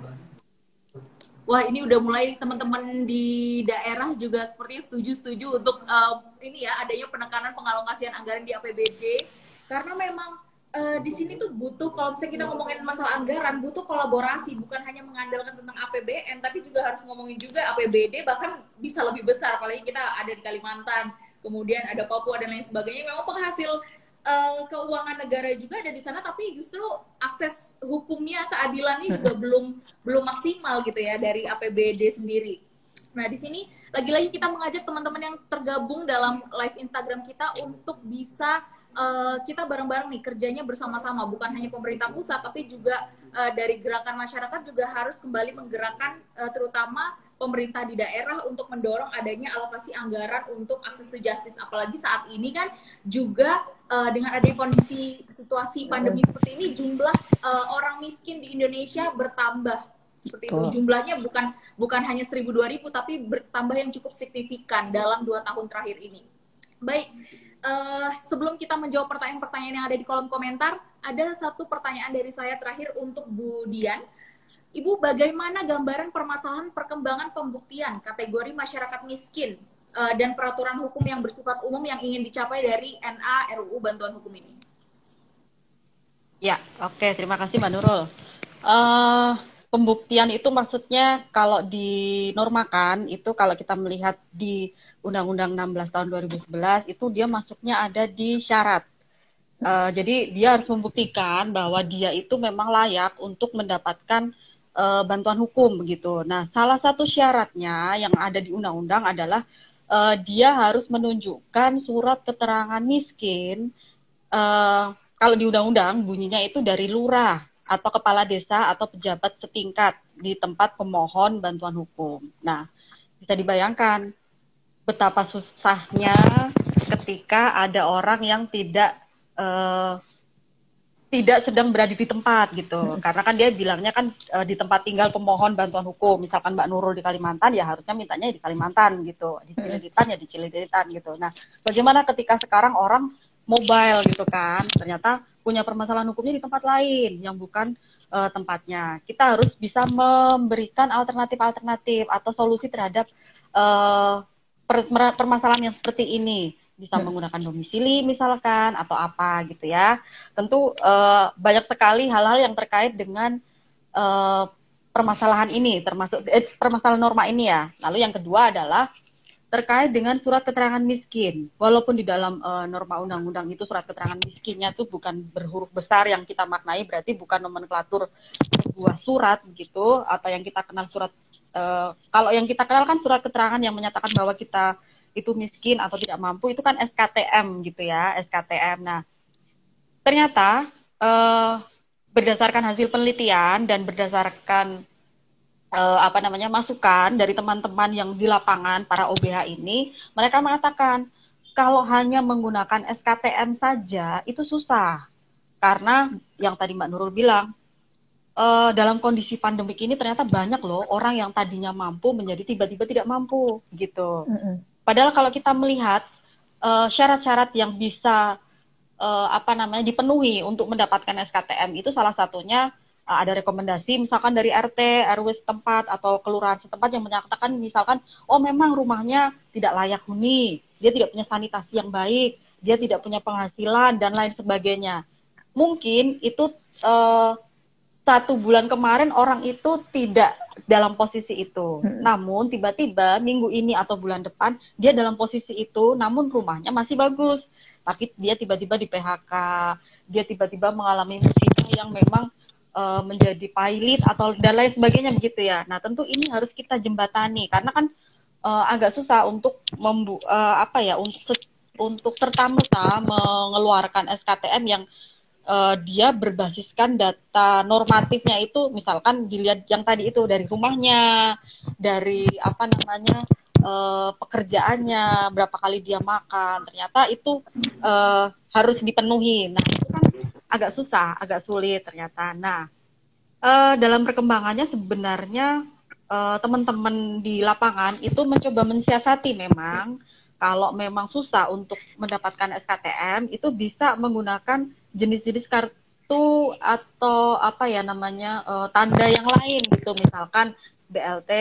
wah ini udah mulai teman-teman di daerah juga sepertinya setuju-setuju untuk uh, ini ya adanya penekanan pengalokasian anggaran di APBD karena memang uh, di sini tuh butuh kalau misalnya kita ngomongin masalah anggaran butuh kolaborasi bukan hanya mengandalkan tentang APBN tapi juga harus ngomongin juga APBD bahkan bisa lebih besar apalagi kita ada di Kalimantan kemudian ada Papua dan lain sebagainya memang penghasil uh, keuangan negara juga ada di sana tapi justru akses hukumnya keadilannya juga belum belum maksimal gitu ya dari APBD sendiri. Nah, di sini lagi-lagi kita mengajak teman-teman yang tergabung dalam live Instagram kita untuk bisa uh, kita bareng-bareng nih kerjanya bersama-sama bukan hanya pemerintah pusat tapi juga uh, dari gerakan masyarakat juga harus kembali menggerakkan uh, terutama pemerintah di daerah untuk mendorong adanya alokasi anggaran untuk akses to justice. Apalagi saat ini kan juga uh, dengan adanya kondisi situasi pandemi seperti ini, jumlah uh, orang miskin di Indonesia bertambah seperti itu. Jumlahnya bukan bukan hanya 1000 2000 tapi bertambah yang cukup signifikan dalam dua tahun terakhir ini. Baik, uh, sebelum kita menjawab pertanyaan-pertanyaan yang ada di kolom komentar, ada satu pertanyaan dari saya terakhir untuk Bu Dian. Ibu, bagaimana gambaran permasalahan perkembangan pembuktian kategori masyarakat miskin uh, dan peraturan hukum yang bersifat umum yang ingin dicapai dari NA RUU bantuan hukum ini? Ya, oke, terima kasih Mbak Nurul. Uh, pembuktian itu maksudnya kalau dinormakan itu kalau kita melihat di Undang-Undang 16 tahun 2011 itu dia masuknya ada di syarat Uh, jadi dia harus membuktikan bahwa dia itu memang layak untuk mendapatkan uh, bantuan hukum begitu. Nah, salah satu syaratnya yang ada di undang-undang adalah uh, dia harus menunjukkan surat keterangan miskin. Uh, kalau di undang-undang bunyinya itu dari lurah atau kepala desa atau pejabat setingkat di tempat pemohon bantuan hukum. Nah, bisa dibayangkan betapa susahnya ketika ada orang yang tidak uh, tidak sedang berada di tempat gitu. Hmm. Karena kan dia bilangnya kan uh, di tempat tinggal pemohon bantuan hukum. Misalkan Mbak Nurul di Kalimantan ya harusnya mintanya di Kalimantan gitu. Di Cililitan ya di Cililitan gitu. Nah, bagaimana ketika sekarang orang mobile gitu kan? Ternyata punya permasalahan hukumnya di tempat lain yang bukan uh, tempatnya. Kita harus bisa memberikan alternatif-alternatif atau solusi terhadap uh, permasalahan yang seperti ini bisa menggunakan domisili misalkan atau apa gitu ya. Tentu uh, banyak sekali hal-hal yang terkait dengan uh, permasalahan ini termasuk eh, permasalahan norma ini ya. Lalu yang kedua adalah terkait dengan surat keterangan miskin. Walaupun di dalam uh, norma undang-undang itu surat keterangan miskinnya itu bukan berhuruf besar yang kita maknai berarti bukan nomenklatur sebuah surat gitu atau yang kita kenal surat uh, kalau yang kita kenal kan surat keterangan yang menyatakan bahwa kita itu miskin atau tidak mampu itu kan SKTM gitu ya SKTM. Nah ternyata uh, berdasarkan hasil penelitian dan berdasarkan uh, apa namanya masukan dari teman-teman yang di lapangan para OBH ini mereka mengatakan kalau hanya menggunakan SKTM saja itu susah karena yang tadi Mbak Nurul bilang uh, dalam kondisi pandemik ini ternyata banyak loh orang yang tadinya mampu menjadi tiba-tiba tidak mampu gitu. Mm -hmm. Padahal kalau kita melihat eh, syarat-syarat uh, yang bisa uh, apa namanya dipenuhi untuk mendapatkan SKTM itu salah satunya uh, ada rekomendasi misalkan dari RT, RW setempat atau kelurahan setempat yang menyatakan misalkan oh memang rumahnya tidak layak huni, dia tidak punya sanitasi yang baik, dia tidak punya penghasilan dan lain sebagainya. Mungkin itu uh, satu bulan kemarin orang itu tidak dalam posisi itu. Hmm. Namun tiba-tiba minggu ini atau bulan depan dia dalam posisi itu, namun rumahnya masih bagus. Tapi dia tiba-tiba di PHK, dia tiba-tiba mengalami musibah yang memang uh, menjadi pilot atau dan lain sebagainya begitu ya. Nah tentu ini harus kita jembatani karena kan uh, agak susah untuk membu uh, apa ya untuk untuk serta merta mengeluarkan SKTM yang uh, dia berbasiskan data normatifnya itu misalkan dilihat yang tadi itu dari rumahnya, dari apa namanya uh, pekerjaannya, berapa kali dia makan, ternyata itu uh, harus dipenuhi. Nah itu kan agak susah, agak sulit ternyata. Nah uh, dalam perkembangannya sebenarnya uh, teman-teman di lapangan itu mencoba mensiasati memang kalau memang susah untuk mendapatkan SKTM itu bisa menggunakan jenis-jenis kartu atau apa ya namanya uh, tanda yang lain gitu. Misalkan BLT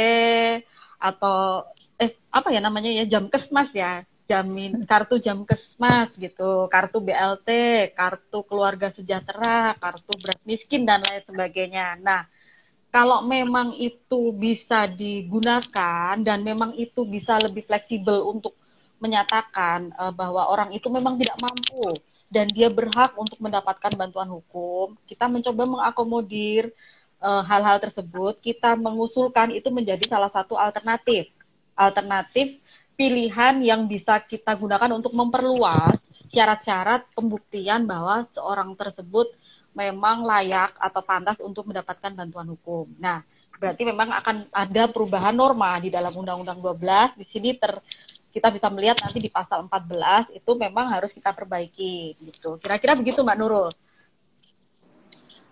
atau eh apa ya namanya ya jam kesmas ya. Jamin kartu jam kesmas gitu. Kartu BLT kartu keluarga sejahtera kartu beras miskin dan lain sebagainya. Nah kalau memang itu bisa digunakan dan memang itu bisa lebih fleksibel untuk menyatakan uh, bahwa orang itu memang tidak mampu dan dia berhak untuk mendapatkan bantuan hukum. Kita mencoba mengakomodir eh, hal-hal uh, tersebut, kita mengusulkan itu menjadi salah satu alternatif. Alternatif pilihan yang bisa kita gunakan untuk memperluas syarat-syarat pembuktian bahwa seorang tersebut memang layak atau pantas untuk mendapatkan bantuan hukum. Nah, berarti memang akan ada perubahan norma di dalam Undang-Undang 12. Di sini ter kita bisa melihat nanti di pasal 14 itu memang harus kita perbaiki gitu. Kira-kira begitu Mbak Nurul.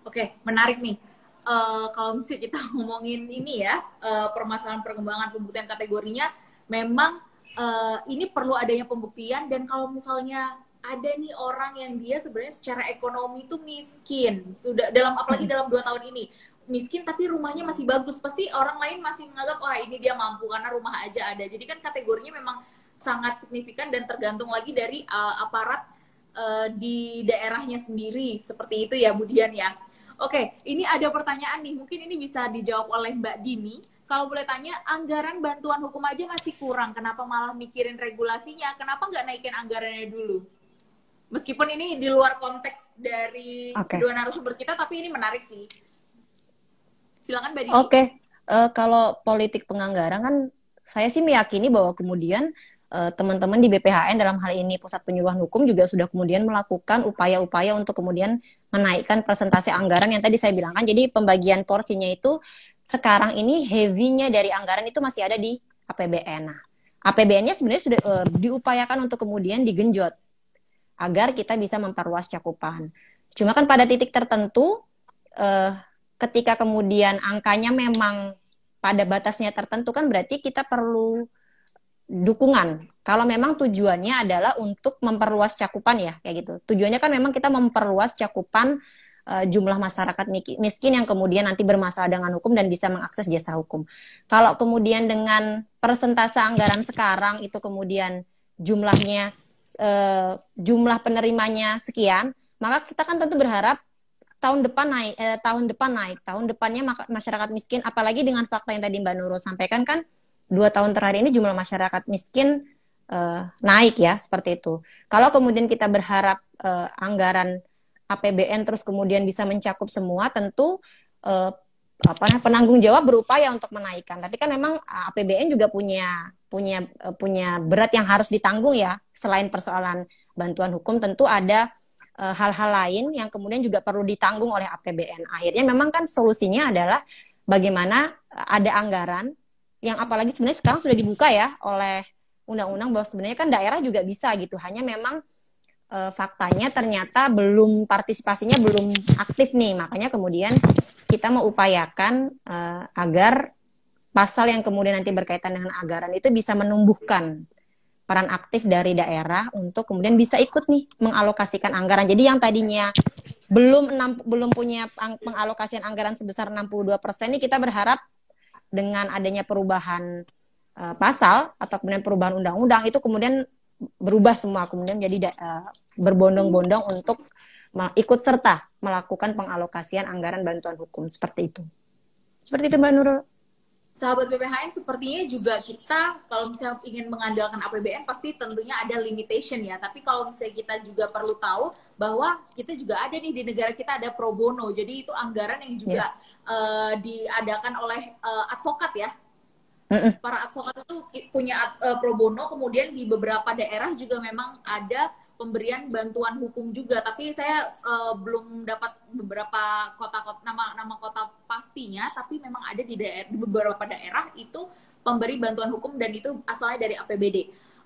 Oke, menarik nih. Uh, kalau misalnya kita ngomongin ini ya, uh, permasalahan perkembangan pembuktian kategorinya memang uh, ini perlu adanya pembuktian dan kalau misalnya ada nih orang yang dia sebenarnya secara ekonomi itu miskin sudah dalam apalagi dalam dua tahun ini miskin tapi rumahnya masih bagus. Pasti orang lain masih menganggap wah ini dia mampu karena rumah aja ada. Jadi kan kategorinya memang sangat signifikan dan tergantung lagi dari uh, aparat uh, di daerahnya sendiri. Seperti itu ya Budian ya. Oke ini ada pertanyaan nih. Mungkin ini bisa dijawab oleh Mbak Dini. Kalau boleh tanya anggaran bantuan hukum aja masih kurang. Kenapa malah mikirin regulasinya? Kenapa nggak naikin anggarannya dulu? Meskipun ini di luar konteks dari okay. kedua narasumber kita tapi ini menarik sih Silakan Mbak. Oke, okay. uh, kalau politik penganggaran kan saya sih meyakini bahwa kemudian uh, teman-teman di BPHN dalam hal ini Pusat Penyuluhan Hukum juga sudah kemudian melakukan upaya-upaya untuk kemudian menaikkan presentasi anggaran yang tadi saya bilang kan. Jadi pembagian porsinya itu sekarang ini heavy-nya dari anggaran itu masih ada di APBN. Nah, APBN-nya sebenarnya sudah uh, diupayakan untuk kemudian digenjot agar kita bisa memperluas cakupan. Cuma kan pada titik tertentu uh, ketika kemudian angkanya memang pada batasnya tertentu kan berarti kita perlu dukungan. Kalau memang tujuannya adalah untuk memperluas cakupan ya kayak gitu. Tujuannya kan memang kita memperluas cakupan uh, jumlah masyarakat miskin yang kemudian nanti bermasalah dengan hukum dan bisa mengakses jasa hukum. Kalau kemudian dengan persentase anggaran sekarang itu kemudian jumlahnya uh, jumlah penerimanya sekian, maka kita kan tentu berharap tahun depan naik eh, tahun depan naik. Tahun depannya masyarakat miskin apalagi dengan fakta yang tadi Mbak Nurul sampaikan kan dua tahun terakhir ini jumlah masyarakat miskin uh, naik ya seperti itu. Kalau kemudian kita berharap uh, anggaran APBN terus kemudian bisa mencakup semua tentu uh, apa penanggung jawab berupaya untuk menaikkan. Tapi kan memang APBN juga punya punya punya berat yang harus ditanggung ya. Selain persoalan bantuan hukum tentu ada Eh, hal-hal uh, lain yang kemudian juga perlu ditanggung oleh APBN. Akhirnya memang kan solusinya adalah bagaimana ada anggaran yang apalagi sebenarnya sekarang sudah dibuka ya oleh undang-undang bahwa sebenarnya kan daerah juga bisa gitu. Hanya memang uh, faktanya ternyata belum partisipasinya belum aktif nih. Makanya kemudian kita mengupayakan uh, agar pasal yang kemudian nanti berkaitan dengan anggaran itu bisa menumbuhkan peran aktif dari daerah untuk kemudian bisa ikut nih mengalokasikan anggaran. Jadi yang tadinya belum enam, belum punya pengalokasian anggaran sebesar 62% ini kita berharap dengan adanya perubahan uh, pasal atau kemudian perubahan undang-undang itu kemudian berubah semua kemudian jadi uh, berbondong-bondong untuk ikut serta melakukan pengalokasian anggaran bantuan hukum seperti itu. Seperti itu Mbak Nurul sahabat BPHN sepertinya juga kita kalau misalnya ingin mengandalkan APBN pasti tentunya ada limitation ya. Tapi kalau misalnya kita juga perlu tahu bahwa kita juga ada nih di negara kita ada pro bono. Jadi itu anggaran yang juga yes. uh, diadakan oleh uh, advokat ya. Para advokat itu punya uh, pro bono, kemudian di beberapa daerah juga memang ada pemberian bantuan hukum juga tapi saya uh, belum dapat beberapa kota-kota nama nama kota pastinya tapi memang ada di daerah di beberapa daerah itu pemberi bantuan hukum dan itu asalnya dari APBD.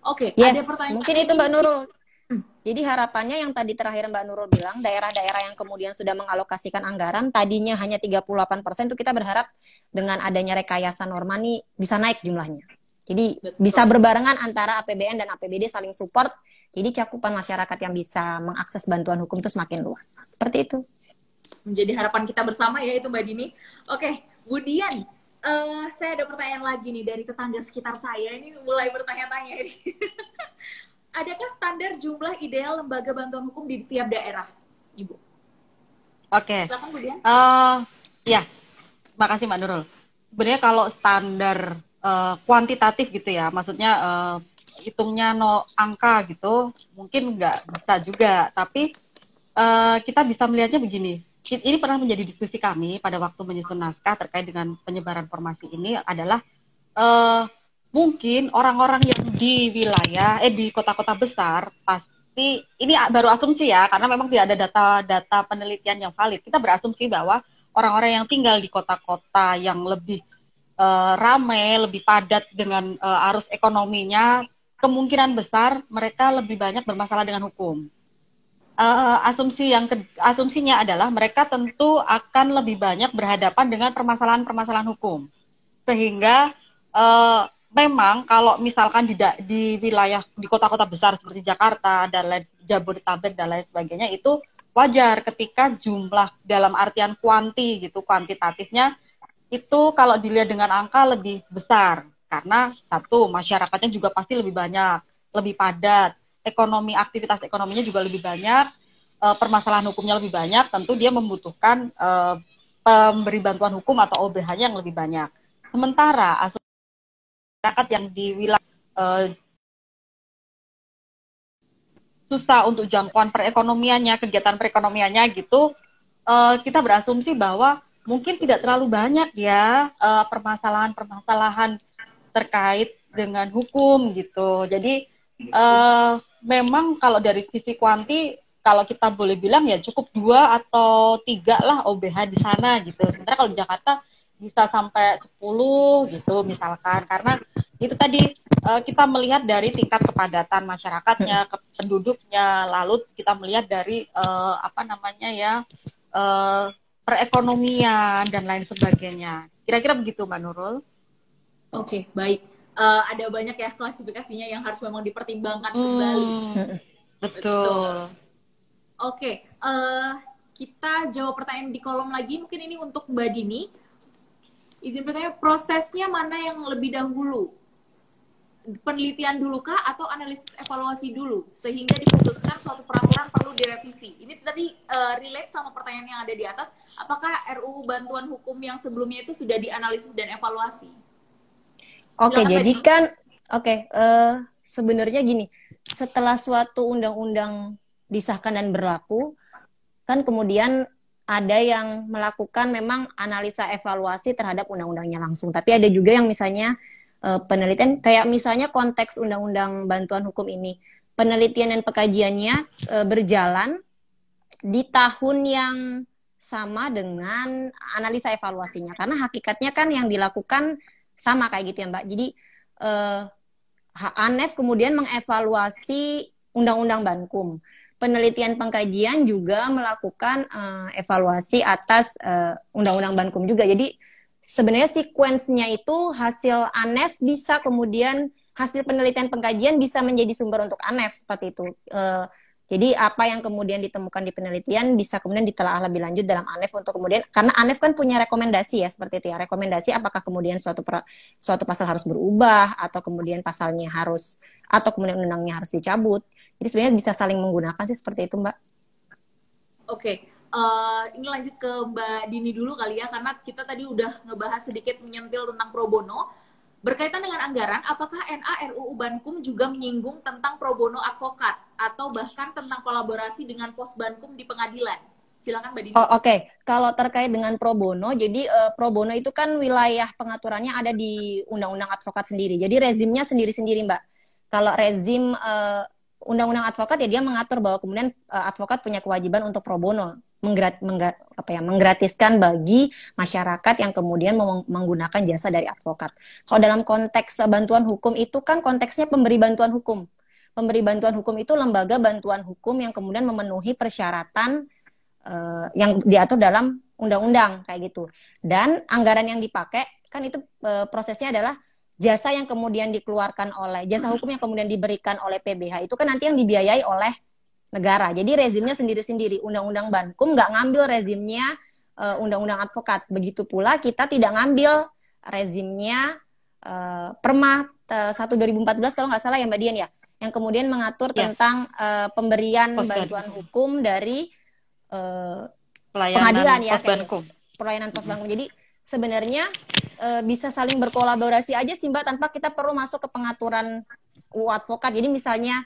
Oke, okay, yes, ada pertanyaan. Mungkin itu Mbak Nurul. Hmm. Jadi harapannya yang tadi terakhir Mbak Nurul bilang daerah-daerah yang kemudian sudah mengalokasikan anggaran tadinya hanya 38% itu kita berharap dengan adanya rekayasa norma nih bisa naik jumlahnya. Jadi Betul. bisa berbarengan antara APBN dan APBD saling support jadi cakupan masyarakat yang bisa mengakses bantuan hukum itu semakin luas. Seperti itu. Menjadi harapan kita bersama ya itu Mbak Dini. Oke, Budian, uh, saya ada pertanyaan lagi nih dari tetangga sekitar saya. Ini mulai bertanya-tanya ini. Adakah standar jumlah ideal lembaga bantuan hukum di tiap daerah, Ibu? Oke. Okay. Uh, ya, makasih Mbak Nurul. Sebenarnya kalau standar uh, kuantitatif gitu ya, maksudnya uh, hitungnya no angka gitu mungkin nggak bisa juga. Tapi uh, kita bisa melihatnya begini. Ini pernah menjadi diskusi kami pada waktu menyusun naskah terkait dengan penyebaran formasi ini adalah uh, mungkin orang-orang yang di wilayah eh di kota-kota besar pasti ini baru asumsi ya karena memang tidak ada data-data penelitian yang valid. Kita berasumsi bahwa orang-orang yang tinggal di kota-kota yang lebih uh, ramai lebih padat dengan uh, arus ekonominya kemungkinan besar mereka lebih banyak bermasalah dengan hukum. Uh, asumsi yang ke, asumsinya adalah mereka tentu akan lebih banyak berhadapan dengan permasalahan-permasalahan hukum, sehingga uh, memang kalau misalkan di, di wilayah di kota-kota besar seperti Jakarta dan lain Jabodetabek dan lain sebagainya itu wajar ketika jumlah dalam artian kuanti gitu kuantitatifnya itu kalau dilihat dengan angka lebih besar karena satu masyarakatnya juga pasti lebih banyak, lebih padat, ekonomi aktivitas ekonominya juga lebih banyak, uh, permasalahan hukumnya lebih banyak, tentu dia membutuhkan uh, pemberi bantuan hukum atau OBH-nya yang lebih banyak. Sementara masyarakat yang di wilayah uh, susah untuk jangkauan perekonomiannya, kegiatan perekonomiannya gitu, uh, kita berasumsi bahwa mungkin tidak terlalu banyak ya permasalahan-permasalahan terkait dengan hukum gitu. Jadi uh, memang kalau dari sisi kuanti kalau kita boleh bilang ya cukup dua atau tiga lah OBH di sana gitu. Sementara kalau di Jakarta bisa sampai 10 gitu misalkan karena itu tadi uh, kita melihat dari tingkat kepadatan masyarakatnya, ke penduduknya, lalu kita melihat dari uh, apa namanya ya uh, perekonomian dan lain sebagainya. Kira-kira begitu Mbak Nurul? Oke, okay, baik. Uh, ada banyak ya klasifikasinya yang harus memang dipertimbangkan hmm, kembali. Betul. betul. Oke, okay, uh, kita jawab pertanyaan di kolom lagi. Mungkin ini untuk Mbak Dini. Izin bertanya, prosesnya mana yang lebih dahulu? penelitian dulu kah atau analisis evaluasi dulu sehingga diputuskan suatu peraturan perlu direvisi. Ini tadi uh, relate sama pertanyaan yang ada di atas, apakah RUU bantuan hukum yang sebelumnya itu sudah dianalisis dan evaluasi? Oke, okay, jadi kan oke okay, uh, eh, sebenarnya gini, setelah suatu undang-undang disahkan dan berlaku, kan kemudian ada yang melakukan memang analisa evaluasi terhadap undang-undangnya langsung, tapi ada juga yang misalnya uh, penelitian kayak misalnya konteks undang-undang bantuan hukum ini. Penelitian dan pekajiannya uh, berjalan di tahun yang sama dengan analisa evaluasinya. Karena hakikatnya kan yang dilakukan sama kayak gitu ya Mbak. Jadi uh, ANEF kemudian mengevaluasi undang-undang Bankum. Penelitian pengkajian juga melakukan uh, evaluasi atas undang-undang uh, Bankum juga. Jadi sebenarnya sequence-nya itu hasil ANEF bisa kemudian hasil penelitian pengkajian bisa menjadi sumber untuk ANEF seperti itu. Uh, jadi apa yang kemudian ditemukan di penelitian bisa kemudian ditelaah lebih lanjut dalam ANEF untuk kemudian karena ANEF kan punya rekomendasi ya seperti itu ya. Rekomendasi apakah kemudian suatu per, suatu pasal harus berubah atau kemudian pasalnya harus atau kemudian undangnya harus dicabut. Jadi sebenarnya bisa saling menggunakan sih seperti itu, Mbak. Oke. Okay uh, ini lanjut ke Mbak Dini dulu kali ya karena kita tadi udah ngebahas sedikit menyentil tentang pro bono. Berkaitan dengan anggaran, apakah NA RUU Bankum juga menyinggung tentang pro bono advokat atau bahkan tentang kolaborasi dengan pos Bankum di pengadilan? Silakan Mbak Dini. Oh, Oke, okay. kalau terkait dengan pro bono, jadi uh, pro bono itu kan wilayah pengaturannya ada di Undang-Undang Advokat sendiri. Jadi rezimnya sendiri-sendiri Mbak. Kalau rezim uh, Undang-Undang Advokat ya dia mengatur bahwa kemudian uh, advokat punya kewajiban untuk pro bono menggrat, menggat, apa ya, menggratiskan bagi masyarakat yang kemudian menggunakan jasa dari advokat. Kalau dalam konteks bantuan hukum itu kan konteksnya pemberi bantuan hukum. Pemberi bantuan hukum itu lembaga bantuan hukum yang kemudian memenuhi persyaratan uh, yang diatur dalam undang-undang kayak gitu. Dan anggaran yang dipakai kan itu uh, prosesnya adalah jasa yang kemudian dikeluarkan oleh jasa hukum yang kemudian diberikan oleh PBH itu kan nanti yang dibiayai oleh negara. Jadi rezimnya sendiri-sendiri. Undang-undang Bankum nggak ngambil rezimnya uh, undang-undang advokat. Begitu pula kita tidak ngambil rezimnya uh, Perma uh, 1 2014 kalau nggak salah ya Mbak Dian ya, yang kemudian mengatur ya. tentang uh, pemberian Post bantuan hukum dari uh, pengadilan ya, gitu. pelayanan pos bankum. Jadi sebenarnya uh, bisa saling berkolaborasi aja sih Mbak tanpa kita perlu masuk ke pengaturan UU advokat. Jadi misalnya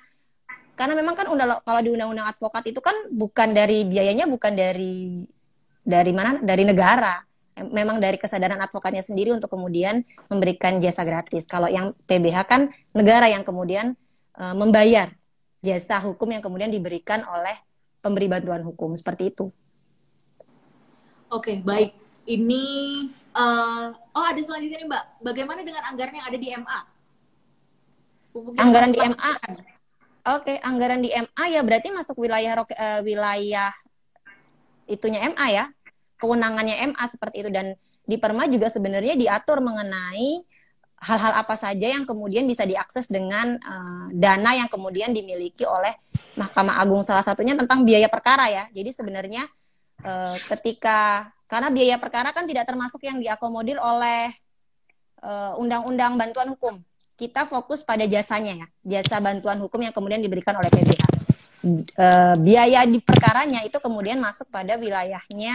karena memang kan undang kalau di undang-undang advokat itu kan bukan dari biayanya bukan dari dari mana dari negara. Memang dari kesadaran advokatnya sendiri untuk kemudian memberikan jasa gratis. Kalau yang PBH kan negara yang kemudian uh, membayar jasa hukum yang kemudian diberikan oleh pemberi bantuan hukum. Seperti itu. Oke baik. Ini uh, oh ada selanjutnya nih mbak. Bagaimana dengan anggaran yang ada di MA anggaran di MA Oke, okay, anggaran di MA ya berarti masuk wilayah uh, wilayah itunya MA ya. Kewenangannya MA seperti itu dan di Perma juga sebenarnya diatur mengenai hal-hal apa saja yang kemudian bisa diakses dengan uh, dana yang kemudian dimiliki oleh Mahkamah Agung salah satunya tentang biaya perkara ya. Jadi sebenarnya uh, ketika karena biaya perkara kan tidak termasuk yang diakomodir oleh undang-undang uh, bantuan hukum kita fokus pada jasanya ya, jasa bantuan hukum yang kemudian diberikan oleh PBH. E, eh, biaya di perkaranya itu kemudian masuk pada wilayahnya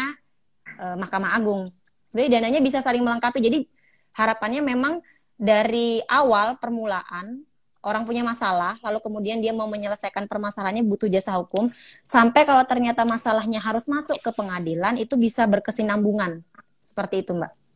e, Mahkamah Agung. Sebenarnya dananya bisa saling melengkapi. Jadi harapannya memang dari awal permulaan orang punya masalah, lalu kemudian dia mau menyelesaikan permasalahannya butuh jasa hukum, sampai kalau ternyata masalahnya harus masuk ke pengadilan itu bisa berkesinambungan seperti itu mbak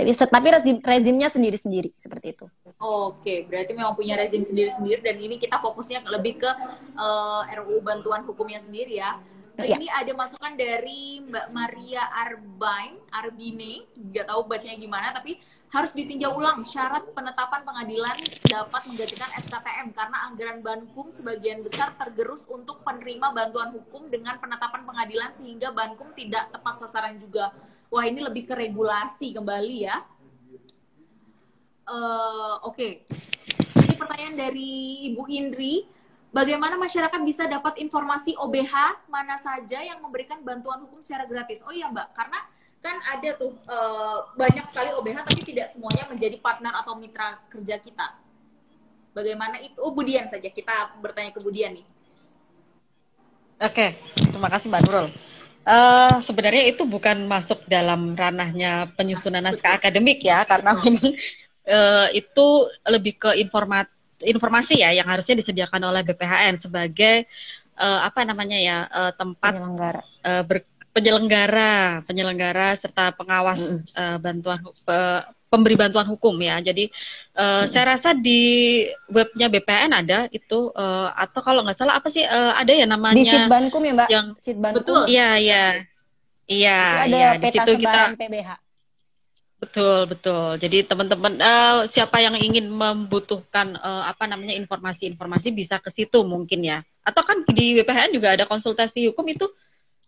tapi tapi rezim rezimnya sendiri-sendiri seperti itu Oke, berarti memang punya rezim sendiri-sendiri dan ini kita fokusnya lebih ke uh, eh, RUU bantuan hukumnya sendiri ya. Ya. Ini ada masukan dari Mbak Maria Arbain, Arbine, nggak tahu bacanya gimana, tapi harus ditinjau ulang syarat penetapan pengadilan dapat menggantikan SKTM karena anggaran Bankum sebagian besar tergerus untuk penerima bantuan hukum dengan penetapan pengadilan sehingga Bankum tidak tepat sasaran juga. Wah ini lebih ke regulasi kembali ya uh, oke. Okay. Ini pertanyaan dari Ibu Indri. Bagaimana masyarakat bisa dapat informasi OBH mana saja yang memberikan bantuan hukum secara gratis? Oh iya Mbak, karena kan ada tuh uh, banyak sekali OBH tapi tidak semuanya menjadi partner atau mitra kerja kita. Bagaimana itu? Oh Budian saja kita bertanya ke Budian nih. Oke, terima kasih Mbak Nurul. Uh, sebenarnya itu bukan masuk dalam ranahnya penyusunan naskah akademik ya, karena memang uh, itu lebih ke informat informasi ya yang harusnya disediakan oleh BPHN sebagai uh, apa namanya ya uh, tempat penyelenggara uh, ber, penyelenggara penyelenggara serta pengawas mm. uh, bantuan uh, pemberi bantuan hukum ya. Jadi uh, mm. saya rasa di webnya BPN ada itu uh, atau kalau nggak salah apa sih uh, ada ya namanya di Sitbankum ya Mbak? Yang Sitbankum. Iya iya. Iya, ada iya, peta di situ kita PBH. Betul, betul. Jadi teman-teman uh, siapa yang ingin membutuhkan uh, apa namanya informasi-informasi bisa ke situ mungkin ya. Atau kan di WPHN juga ada konsultasi hukum itu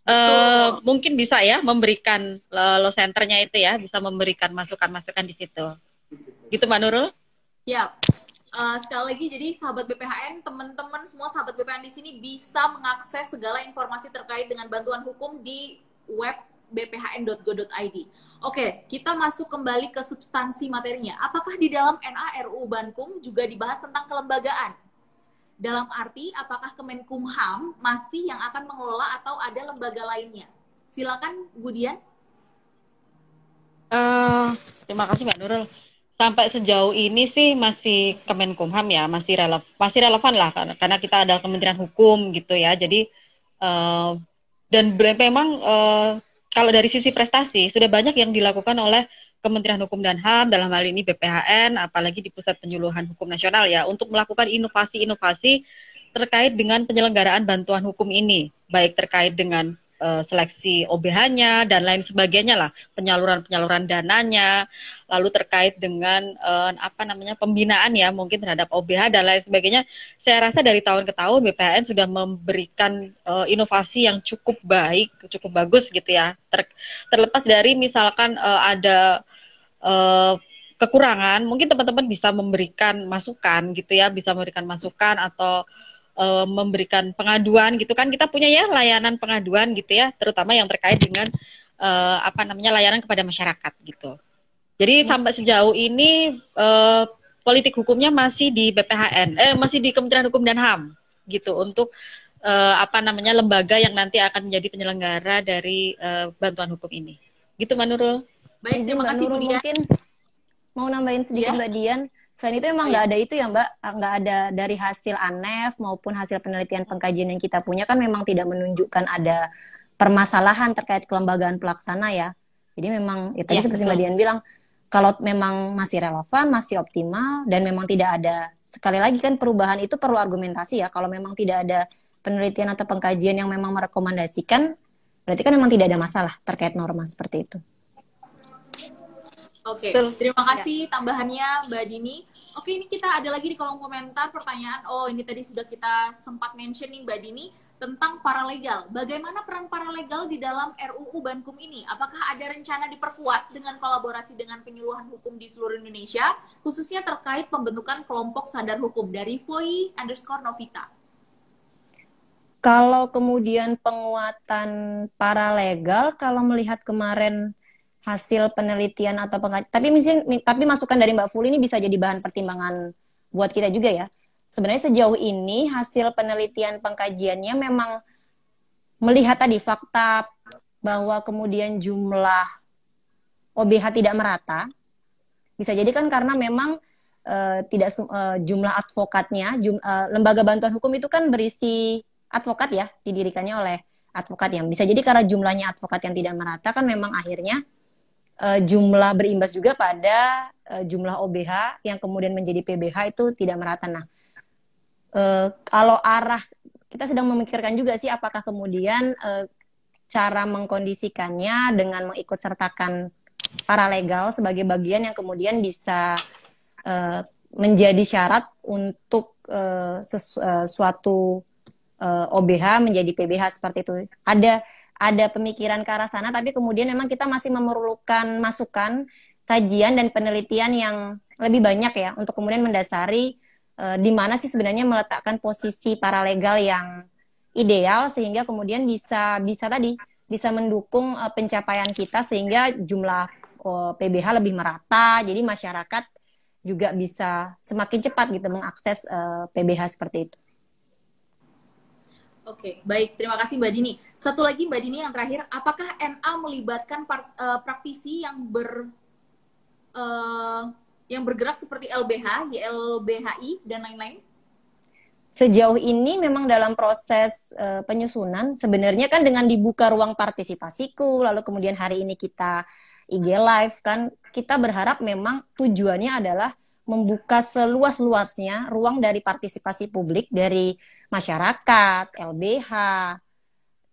uh, mungkin bisa ya memberikan uh, lo centernya itu ya bisa memberikan masukan-masukan di situ. Gitu Mbak Nurul? Ya. Uh, sekali lagi jadi sahabat BPHN, teman-teman semua sahabat BPHN di sini bisa mengakses segala informasi terkait dengan bantuan hukum di web bphn.go.id. Oke, kita masuk kembali ke substansi materinya. Apakah di dalam NARU Bankum juga dibahas tentang kelembagaan? Dalam arti, apakah Kemenkumham masih yang akan mengelola atau ada lembaga lainnya? Silakan, Budian. Uh, terima kasih Mbak Nurul. Sampai sejauh ini sih masih Kemenkumham ya, masih relevan, masih relevan lah karena, karena kita ada Kementerian Hukum gitu ya. Jadi uh, dan memang uh, kalau dari sisi prestasi sudah banyak yang dilakukan oleh Kementerian Hukum dan HAM dalam hal ini BPHN apalagi di Pusat Penyuluhan Hukum Nasional ya untuk melakukan inovasi-inovasi terkait dengan penyelenggaraan bantuan hukum ini baik terkait dengan uh, seleksi OBH-nya dan lain sebagainya lah, penyaluran-penyaluran dananya, lalu terkait dengan uh, apa namanya pembinaan ya mungkin terhadap OBH dan lain sebagainya. Saya rasa dari tahun ke tahun BPN sudah memberikan uh, inovasi yang cukup baik, cukup bagus gitu ya. Ter, terlepas dari misalkan ada uh, kekurangan, mungkin teman-teman bisa memberikan masukan gitu ya, bisa memberikan masukan atau uh, memberikan pengaduan gitu kan. Kita punya ya layanan pengaduan gitu ya terutama yang terkait dengan uh, apa namanya layanan kepada masyarakat gitu. Jadi hmm. sampai sejauh ini uh, politik hukumnya masih di BPHN eh masih di Kementerian Hukum dan HAM gitu untuk uh, apa namanya lembaga yang nanti akan menjadi penyelenggara dari uh, bantuan hukum ini. Gitu Manurul baik terima kasih Nurul mungkin mau nambahin sedikit ya. Mbak Dian Selain itu emang nggak oh, iya. ada itu ya Mbak, nggak ada dari hasil ANEF maupun hasil penelitian pengkajian yang kita punya kan memang tidak menunjukkan ada permasalahan terkait kelembagaan pelaksana ya. Jadi memang ya tadi ya, seperti Mbak Dian bilang, kalau memang masih relevan, masih optimal dan memang tidak ada sekali lagi kan perubahan itu perlu argumentasi ya. Kalau memang tidak ada penelitian atau pengkajian yang memang merekomendasikan, berarti kan memang tidak ada masalah terkait norma seperti itu. Oke, okay. terima kasih ya. tambahannya Mbak Dini. Oke, ini kita ada lagi di kolom komentar pertanyaan. Oh, ini tadi sudah kita sempat mention nih Mbak Dini tentang paralegal. Bagaimana peran paralegal di dalam RUU Bankum ini? Apakah ada rencana diperkuat dengan kolaborasi dengan penyuluhan hukum di seluruh Indonesia, khususnya terkait pembentukan kelompok sadar hukum dari Voi underscore Novita? Kalau kemudian penguatan paralegal, kalau melihat kemarin hasil penelitian atau pengkajian. Tapi mungkin tapi masukan dari Mbak Fuli ini bisa jadi bahan pertimbangan buat kita juga ya. Sebenarnya sejauh ini hasil penelitian pengkajiannya memang melihat tadi fakta bahwa kemudian jumlah OBH tidak merata. Bisa jadi kan karena memang uh, tidak uh, jumlah advokatnya, jum, uh, lembaga bantuan hukum itu kan berisi advokat ya, didirikannya oleh advokat yang bisa jadi karena jumlahnya advokat yang tidak merata kan memang akhirnya uh, jumlah berimbas juga pada uh, jumlah OBH yang kemudian menjadi PBH itu tidak merata. Nah, uh, kalau arah kita sedang memikirkan juga sih apakah kemudian uh, cara mengkondisikannya dengan mengikut sertakan paralegal sebagai bagian yang kemudian bisa uh, menjadi syarat untuk uh, sesuatu uh, OBH menjadi PBH seperti itu. Ada ada pemikiran ke arah sana, tapi kemudian memang kita masih memerlukan masukan, kajian dan penelitian yang lebih banyak ya untuk kemudian mendasari uh, di mana sih sebenarnya meletakkan posisi paralegal yang ideal sehingga kemudian bisa bisa tadi bisa mendukung uh, pencapaian kita sehingga jumlah uh, PBH lebih merata, jadi masyarakat juga bisa semakin cepat gitu mengakses uh, PBH seperti itu. Oke, baik. Terima kasih Mbak Dini. Satu lagi Mbak Dini yang terakhir, apakah NA melibatkan part, uh, praktisi yang ber uh, yang bergerak seperti LBH, YLBHI dan lain-lain? Sejauh ini memang dalam proses uh, penyusunan sebenarnya kan dengan dibuka ruang partisipasiku, lalu kemudian hari ini kita IG live kan kita berharap memang tujuannya adalah membuka seluas-luasnya ruang dari partisipasi publik dari masyarakat, LBH,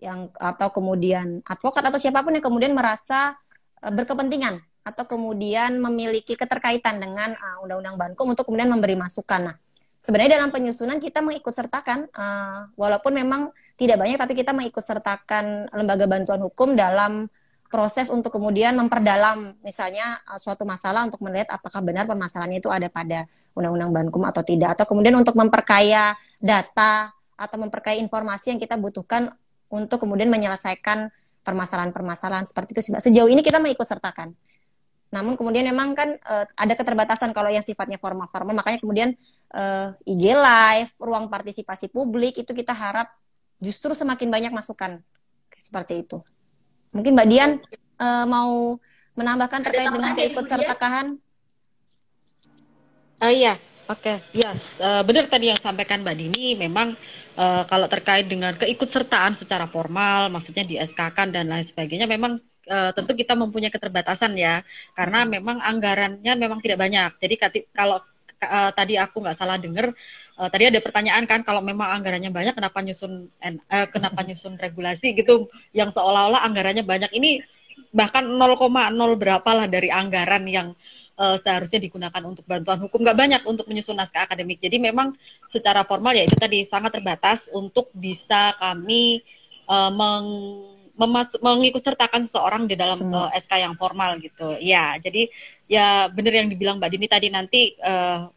yang atau kemudian advokat atau siapa pun yang kemudian merasa uh, berkepentingan atau kemudian memiliki keterkaitan dengan uh, undang-undang Bankum untuk kemudian memberi masukan. Nah, sebenarnya dalam penyusunan kita mengikut sertakan uh, walaupun memang tidak banyak tapi kita mengikut sertakan lembaga bantuan hukum dalam proses untuk kemudian memperdalam misalnya uh, suatu masalah untuk melihat apakah benar permasalahannya itu ada pada undang-undang Bankum atau tidak atau kemudian untuk memperkaya data atau memperkaya informasi yang kita butuhkan untuk kemudian menyelesaikan permasalahan-permasalahan seperti itu Sejauh ini kita mengikut sertakan. Namun kemudian memang kan uh, ada keterbatasan kalau yang sifatnya formal-formal, makanya kemudian uh, IG live, ruang partisipasi publik itu kita harap justru semakin banyak masukan seperti itu. Mungkin Mbak Dian uh, mau menambahkan terkait dengan keikutsertaan? Oh iya, Oke, okay. ya yes. uh, benar tadi yang sampaikan Mbak Dini. Memang uh, kalau terkait dengan keikutsertaan secara formal, maksudnya di SK kan dan lain sebagainya, memang uh, tentu kita mempunyai keterbatasan ya, karena hmm. memang anggarannya memang tidak banyak. Jadi kalau uh, tadi aku nggak salah dengar, uh, tadi ada pertanyaan kan, kalau memang anggarannya banyak, kenapa nyusun uh, kenapa nyusun regulasi gitu, yang seolah-olah anggarannya banyak ini bahkan 0,0 berapa lah dari anggaran yang uh, seharusnya digunakan untuk bantuan hukum nggak banyak untuk menyusun naskah akademik. Jadi memang secara formal ya itu tadi sangat terbatas untuk bisa kami uh, meng mengikut sertakan seseorang di dalam uh, SK yang formal gitu. Ya, jadi ya benar yang dibilang Mbak Dini tadi nanti uh,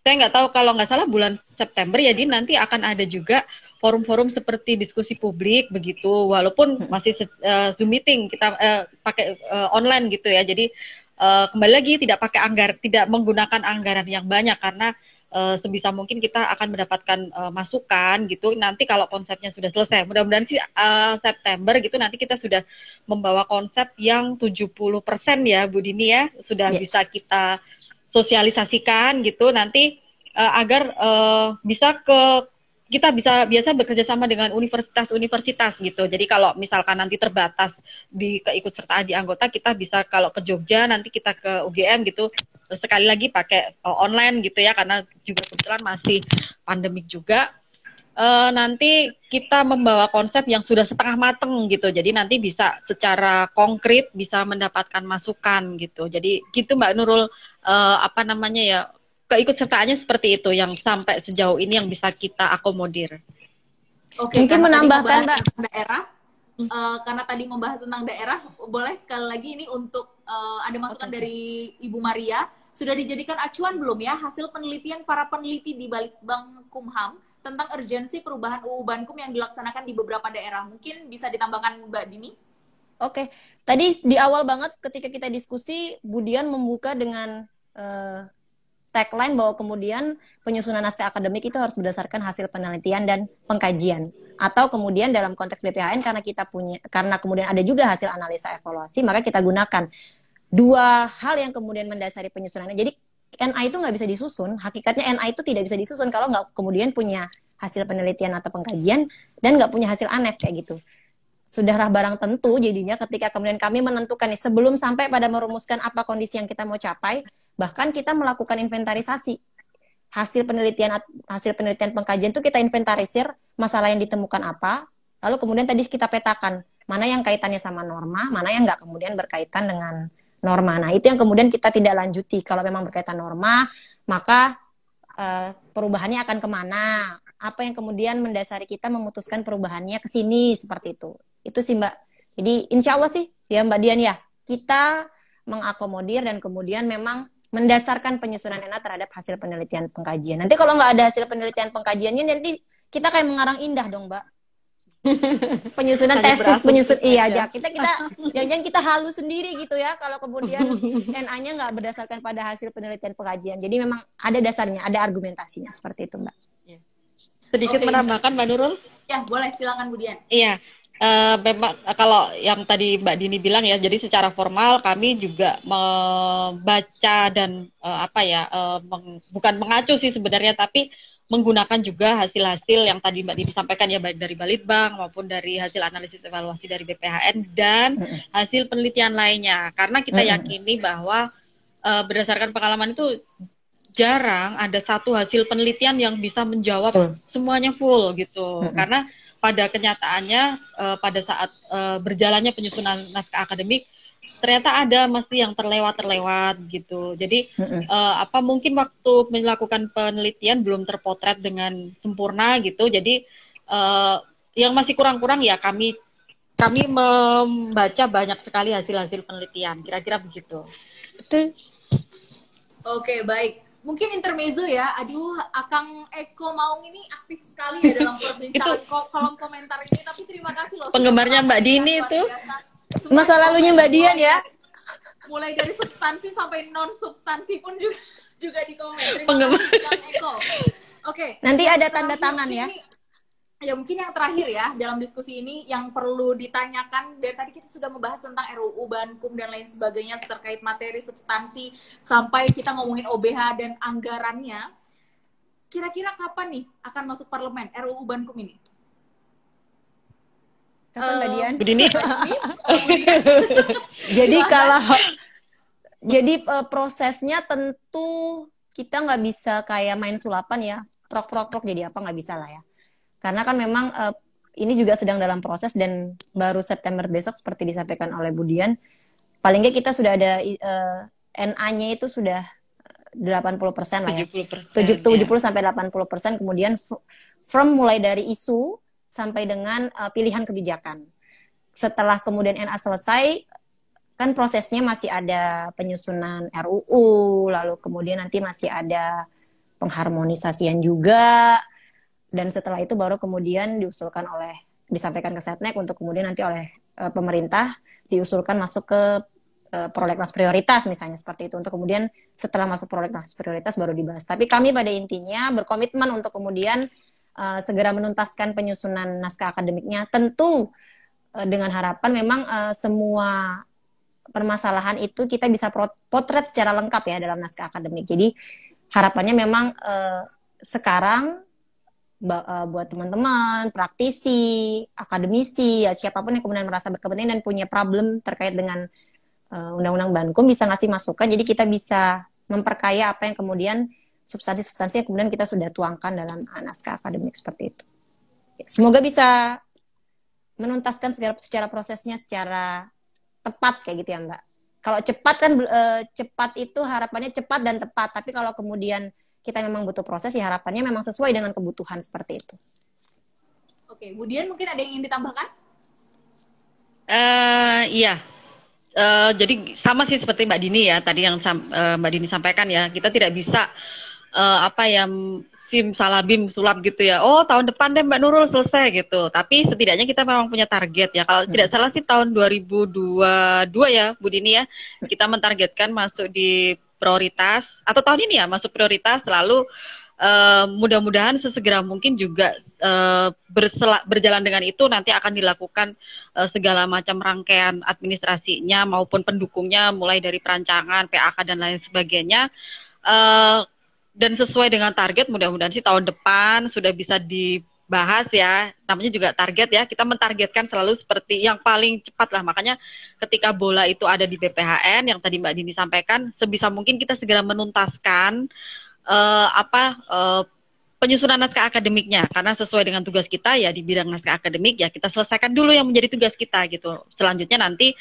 saya nggak tahu kalau nggak salah bulan September ya di nanti akan ada juga forum-forum seperti diskusi publik begitu walaupun hmm. masih uh, Zoom meeting kita uh, pakai uh, online gitu ya. Jadi uh, kembali lagi tidak pakai anggar, tidak menggunakan anggaran yang banyak karena uh, sebisa mungkin kita akan mendapatkan uh, masukan gitu. Nanti kalau konsepnya sudah selesai, mudah-mudahan sih uh, September gitu nanti kita sudah membawa konsep yang 70% ya Bu Dini ya, sudah yes. bisa kita sosialisasikan gitu nanti uh, agar uh, bisa ke kita bisa biasa bekerja sama dengan universitas-universitas gitu. Jadi kalau misalkan nanti terbatas di keikutsertaan di anggota, kita bisa kalau ke Jogja nanti kita ke UGM gitu. Sekali lagi pakai uh, online gitu ya karena juga kebetulan masih pandemik juga. Uh, nanti kita membawa konsep yang sudah setengah mateng gitu. Jadi nanti bisa secara konkret bisa mendapatkan masukan gitu. Jadi gitu Mbak Nurul uh, apa namanya ya keikutsertaannya seperti itu yang sampai sejauh ini yang bisa kita akomodir. Oke, mungkin menambahkan Mbak daerah uh, karena tadi membahas tentang daerah, boleh sekali lagi ini untuk uh, ada masukan okay. dari Ibu Maria sudah dijadikan acuan belum ya hasil penelitian para peneliti di balik Bank Kumham tentang urgensi perubahan UU Bankum yang dilaksanakan di beberapa daerah. Mungkin bisa ditambahkan Mbak Dini? Oke, tadi di awal banget ketika kita diskusi, Budian membuka dengan uh, tagline bahwa kemudian penyusunan naskah akademik itu harus berdasarkan hasil penelitian dan pengkajian atau kemudian dalam konteks BPHN karena kita punya karena kemudian ada juga hasil analisa evaluasi maka kita gunakan dua hal yang kemudian mendasari penyusunannya jadi NA itu nggak bisa disusun. Hakikatnya NA itu tidak bisa disusun kalau nggak kemudian punya hasil penelitian atau pengkajian dan nggak punya hasil anef kayak gitu. Sudahlah barang tentu jadinya ketika kemudian kami menentukan nih sebelum sampai pada merumuskan apa kondisi yang kita mau capai, bahkan kita melakukan inventarisasi. Hasil penelitian hasil penelitian pengkajian itu kita inventarisir masalah yang ditemukan apa, lalu kemudian tadi kita petakan mana yang kaitannya sama norma, mana yang nggak kemudian berkaitan dengan norma. Nah, itu yang kemudian kita tidak lanjuti. Kalau memang berkaitan norma, maka uh, perubahannya akan ke mana? Apa yang kemudian mendasari kita memutuskan perubahannya ke sini seperti itu. Itu sih Mbak. Jadi insya Allah sih ya Mbak Dian ya kita mengakomodir dan kemudian memang mendasarkan penyusunan ENA terhadap hasil penelitian pengkajian. Nanti kalau nggak ada hasil penelitian pengkajiannya nanti kita kayak mengarang indah dong Mbak penyusunan tesis penyusun iya aja kita kita jangan-jangan kita halus sendiri gitu ya kalau kemudian NA-nya nggak berdasarkan pada hasil penelitian pengajian. Jadi memang ada dasarnya ada argumentasinya seperti itu mbak. Iya. sedikit okay. menambahkan mbak Nurul? Ya boleh. Silakan Budian iya. Uh, memang kalau yang tadi Mbak Dini bilang ya, jadi secara formal kami juga membaca dan uh, apa ya, uh, meng, bukan mengacu sih sebenarnya, tapi menggunakan juga hasil-hasil yang tadi Mbak Dini sampaikan ya baik dari Balitbang maupun dari hasil analisis evaluasi dari BPHN dan hasil penelitian lainnya. Karena kita yakini bahwa uh, berdasarkan pengalaman itu jarang ada satu hasil penelitian yang bisa menjawab semuanya full gitu. Karena pada kenyataannya uh, pada saat uh, berjalannya penyusunan naskah akademik ternyata ada masih yang terlewat-terlewat gitu. Jadi mm-hmm. uh, apa mungkin waktu melakukan penelitian belum terpotret dengan sempurna gitu. Jadi uh, yang masih kurang-kurang ya kami kami membaca banyak sekali hasil-hasil penelitian. Kira-kira begitu. Oke, okay, baik. Mungkin intermezzo ya. Aduh, Akang Eko Maung ini aktif sekali ya dalam perbincangan kolom komentar ini. Tapi terima kasih loh. Penggemarnya Mbak Dini itu. Biasa masa lalunya Mbak Dian ya. Mulai dari substansi sampai non substansi pun juga juga di komen. Oke. Nanti ada tanda tangan ya. Ya mungkin yang terakhir ya dalam diskusi ini yang perlu ditanyakan dari tadi kita sudah membahas tentang RUU Bankum dan lain sebagainya terkait materi substansi sampai kita ngomongin OBH dan anggarannya. Kira-kira kapan nih akan masuk parlemen RUU Bankum ini? Kapan Mbak Dian? Begini. jadi kalau jadi uh, prosesnya tentu kita nggak bisa kayak main sulapan ya, prok prok prok jadi apa nggak bisa lah ya. Karena kan memang uh, ini juga sedang dalam proses dan baru September besok seperti disampaikan oleh Budian, paling nggak kita sudah ada uh, eh, NA-nya itu sudah 80 persen lah ya. 70 70 ya. sampai 80 persen kemudian from mulai dari isu sampai dengan uh, pilihan kebijakan. Setelah kemudian NA selesai, kan prosesnya masih ada penyusunan RUU, lalu kemudian nanti masih ada pengharmonisasian juga, dan setelah itu baru kemudian diusulkan oleh disampaikan ke Setnek untuk kemudian nanti oleh uh, pemerintah diusulkan masuk ke uh, prolegnas prioritas misalnya seperti itu untuk kemudian setelah masuk prolegnas prioritas baru dibahas. Tapi kami pada intinya berkomitmen untuk kemudian uh, segera menuntaskan penyusunan naskah akademiknya. Tentu dengan harapan memang uh, semua permasalahan itu kita bisa potret secara lengkap ya dalam naskah akademik. Jadi harapannya memang uh, sekarang buat teman-teman, praktisi, akademisi, ya siapa pun yang kemudian merasa berkepentingan dan punya problem terkait dengan undang-undang uh, Bankum bisa ngasih masukan. Jadi kita bisa memperkaya apa yang kemudian substansi-substansi yang kemudian kita sudah tuangkan dalam naskah akademik seperti itu. Semoga bisa menuntaskan secara, secara prosesnya secara tepat kayak gitu ya Mbak. Kalau cepat kan e, cepat itu harapannya cepat dan tepat, tapi kalau kemudian kita memang butuh proses ya harapannya memang sesuai dengan kebutuhan seperti itu. Oke, kemudian mungkin ada yang ingin ditambahkan? Uh, iya, Uh, jadi sama sih seperti Mbak Dini ya tadi yang uh, Mbak Dini sampaikan ya kita tidak bisa uh, apa yang sim salabim sulap gitu ya. Oh, tahun depan deh Mbak Nurul selesai gitu. Tapi setidaknya kita memang punya target ya. Kalau hmm. tidak salah sih tahun 2022 ya, Bu Dini ya. Kita mentargetkan masuk di prioritas atau tahun ini ya masuk prioritas lalu uh, mudah-mudahan sesegera mungkin juga uh, bersela, berjalan dengan itu nanti akan dilakukan uh, segala macam rangkaian administrasinya maupun pendukungnya mulai dari perancangan, PAK dan lain sebagainya. Uh, dan sesuai dengan target mudah-mudahan sih tahun depan sudah bisa di bahas ya, namanya juga target ya. Kita mentargetkan selalu seperti yang paling cepat lah. Makanya ketika bola itu ada di BPHN yang tadi Mbak Dini sampaikan, sebisa mungkin kita segera menuntaskan uh, apa uh, penyusunan naskah akademiknya karena sesuai dengan tugas kita ya di bidang naskah akademik ya kita selesaikan dulu yang menjadi tugas kita gitu. Selanjutnya nanti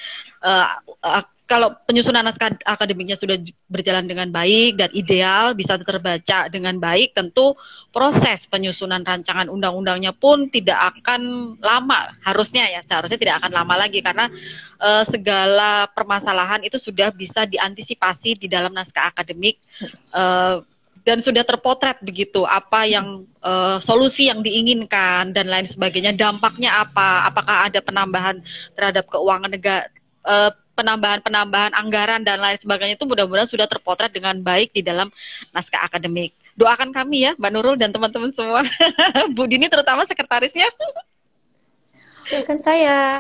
uh, uh, kalau penyusunan naskah akademiknya sudah berjalan dengan baik dan ideal, bisa terbaca dengan baik, tentu proses penyusunan rancangan undang-undangnya pun tidak akan lama. Harusnya ya, seharusnya tidak akan lama lagi karena uh, segala permasalahan itu sudah bisa diantisipasi di dalam naskah akademik. Uh, dan sudah terpotret begitu apa yang uh, solusi yang diinginkan dan lain sebagainya dampaknya apa apakah ada penambahan terhadap keuangan negara uh, penambahan-penambahan anggaran dan lain sebagainya itu mudah-mudahan sudah terpotret dengan baik di dalam naskah akademik. Doakan kami ya, Mbak Nurul dan teman-teman semua. Bu Dini terutama sekretarisnya. Doakan saya.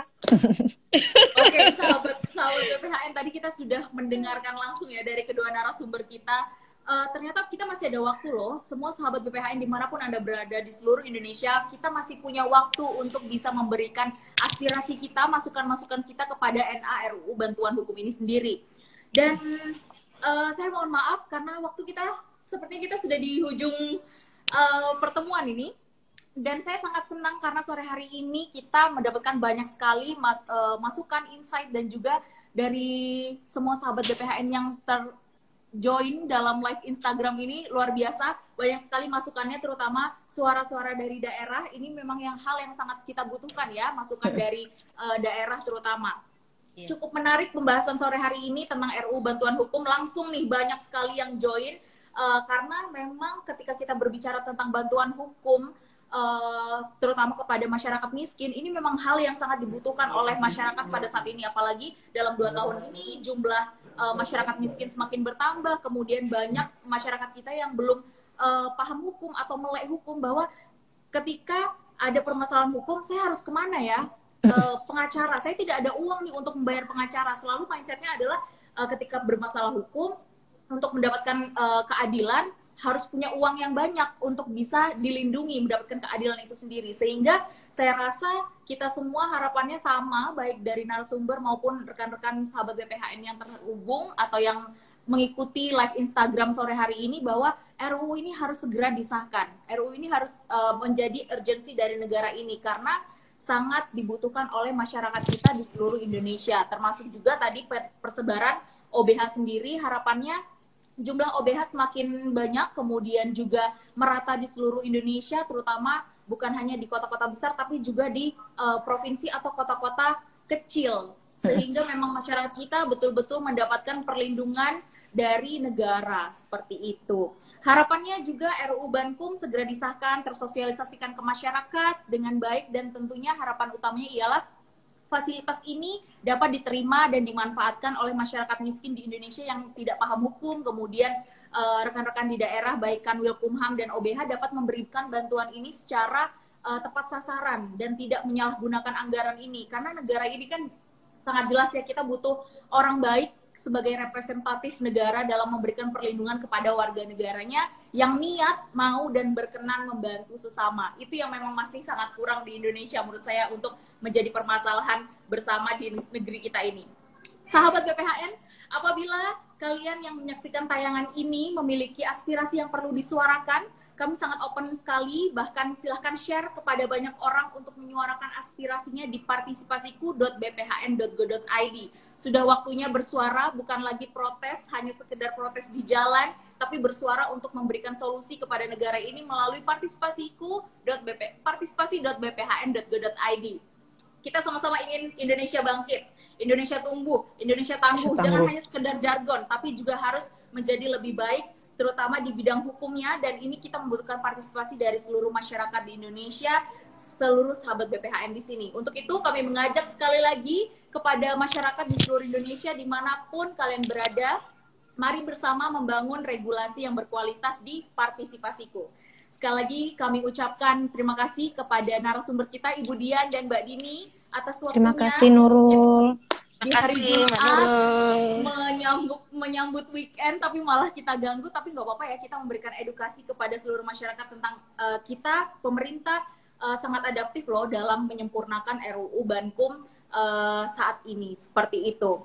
Oke, sahabat sahabat BPHN tadi kita sudah mendengarkan langsung ya dari kedua narasumber kita uh, ternyata kita masih ada waktu loh. Semua sahabat BPHN di mana pun Anda berada di seluruh Indonesia, kita masih punya waktu untuk bisa memberikan aspirasi kita, masukan-masukan kita kepada NARU bantuan hukum ini sendiri. Dan uh, saya mohon maaf karena waktu kita sepertinya kita sudah di ujung uh, pertemuan ini. Dan saya sangat senang karena sore hari ini kita mendapatkan banyak sekali mas, uh, masukan, insight, dan juga dari semua sahabat BPHN yang ter, join dalam live Instagram ini luar biasa. Banyak sekali masukannya terutama suara-suara dari daerah. Ini memang yang hal yang sangat kita butuhkan ya masukan dari uh, daerah terutama. Yeah. cukup menarik pembahasan sore hari ini tentang RU bantuan hukum. Langsung nih banyak sekali yang join. Uh, karena memang ketika kita berbicara tentang bantuan hukum uh, terutama kepada masyarakat miskin ini memang hal yang sangat dibutuhkan oleh masyarakat pada saat ini. Apalagi dalam dua tahun ini jumlah uh, masyarakat miskin semakin bertambah, kemudian banyak masyarakat kita yang belum uh, paham hukum atau melek hukum bahwa ketika ada permasalahan hukum, saya harus ke mana ya? Uh, pengacara, saya tidak ada uang nih untuk membayar pengacara. Selalu mindsetnya adalah uh, ketika bermasalah hukum, untuk mendapatkan uh, keadilan harus punya uang yang banyak untuk bisa dilindungi mendapatkan keadilan itu sendiri sehingga saya rasa kita semua harapannya sama baik dari narasumber maupun rekan-rekan sahabat BPHN yang terhubung atau yang mengikuti live Instagram sore hari ini bahwa RUU ini harus segera disahkan. RUU ini harus uh, menjadi urgensi dari negara ini karena sangat dibutuhkan oleh masyarakat kita di seluruh Indonesia termasuk juga tadi persebaran OBH sendiri harapannya jumlah OBH semakin banyak, kemudian juga merata di seluruh Indonesia, terutama bukan hanya di kota-kota besar, tapi juga di uh, provinsi atau kota-kota kecil, sehingga memang masyarakat kita betul-betul mendapatkan perlindungan dari negara seperti itu. Harapannya juga RUU Bankum segera disahkan, tersosialisasikan ke masyarakat dengan baik dan tentunya harapan utamanya ialah fasilitas ini dapat diterima dan dimanfaatkan oleh masyarakat miskin di Indonesia yang tidak paham hukum, kemudian rekan-rekan uh, di daerah baik Kanwilkumham dan OBH dapat memberikan bantuan ini secara uh, tepat sasaran dan tidak menyalahgunakan anggaran ini karena negara ini kan sangat jelas ya kita butuh orang baik sebagai representatif negara dalam memberikan perlindungan kepada warga negaranya yang niat mau dan berkenan membantu sesama. Itu yang memang masih sangat kurang di Indonesia menurut saya untuk menjadi permasalahan bersama di negeri kita ini. Sahabat BPHN, apabila kalian yang menyaksikan tayangan ini memiliki aspirasi yang perlu disuarakan, kami sangat open sekali, bahkan silahkan share kepada banyak orang untuk menyuarakan aspirasinya di partisipasiku.bphn.go.id. Sudah waktunya bersuara, bukan lagi protes, hanya sekedar protes di jalan, tapi bersuara untuk memberikan solusi kepada negara ini melalui partisipasiku.bp. Kita sama-sama ingin Indonesia bangkit, Indonesia tumbuh, Indonesia tangguh. Jangan hanya sekedar jargon, tapi juga harus menjadi lebih baik terutama di bidang hukumnya dan ini kita membutuhkan partisipasi dari seluruh masyarakat di Indonesia, seluruh sahabat BPHN di sini. Untuk itu kami mengajak sekali lagi kepada masyarakat di seluruh Indonesia di mana pun kalian berada, mari bersama membangun regulasi yang berkualitas di partisipasiku. Sekali lagi kami ucapkan terima kasih kepada narasumber kita Ibu Dian dan Mbak Dini atas waktunya. Terima kasih Nurul di hari Jumat menyambut menyambut weekend tapi malah kita ganggu tapi nggak apa-apa ya kita memberikan edukasi kepada seluruh masyarakat tentang uh, kita pemerintah uh, sangat adaptif loh dalam menyempurnakan RUU Bankum uh, saat ini. Seperti itu.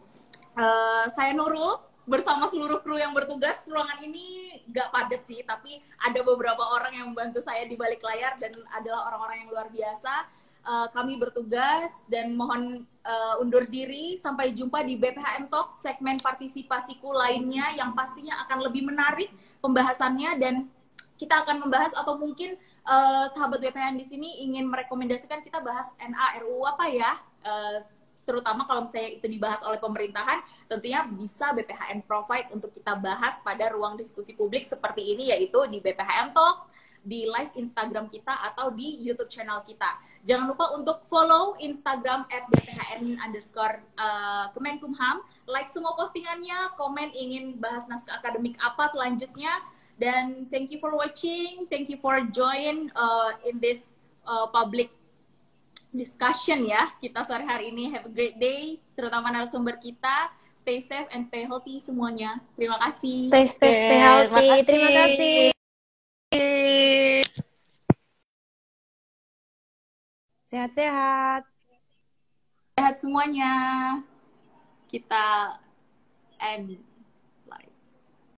Uh, saya Nurul bersama seluruh kru yang bertugas ruangan ini gak padat sih tapi ada beberapa orang yang membantu saya di balik layar dan adalah orang-orang yang luar biasa uh, kami bertugas dan mohon uh, undur diri. Sampai jumpa di BPHM Talk segmen partisipasiku lainnya yang pastinya akan lebih menarik pembahasannya. Dan kita akan membahas atau mungkin uh, sahabat BPHM di sini ingin merekomendasikan kita bahas NA RUU apa ya? Uh, terutama kalau misalnya itu dibahas oleh pemerintahan, tentunya bisa BPHM provide untuk kita bahas pada ruang diskusi publik seperti ini, yaitu di BPHM Talks, di live Instagram kita atau di YouTube channel kita. Jangan lupa untuk follow Instagram at BPHM underscore uh, Kemenkumham, like semua postingannya, komen ingin bahas naskah akademik apa selanjutnya, dan thank you for watching, thank you for join uh, in this uh, public discussion ya kita sore hari ini. Have a great day, terutama narasumber kita. Stay safe and stay healthy semuanya. Terima kasih. Stay safe, stay healthy. Terima kasih. Sehat-sehat. Sehat semuanya. Kita end.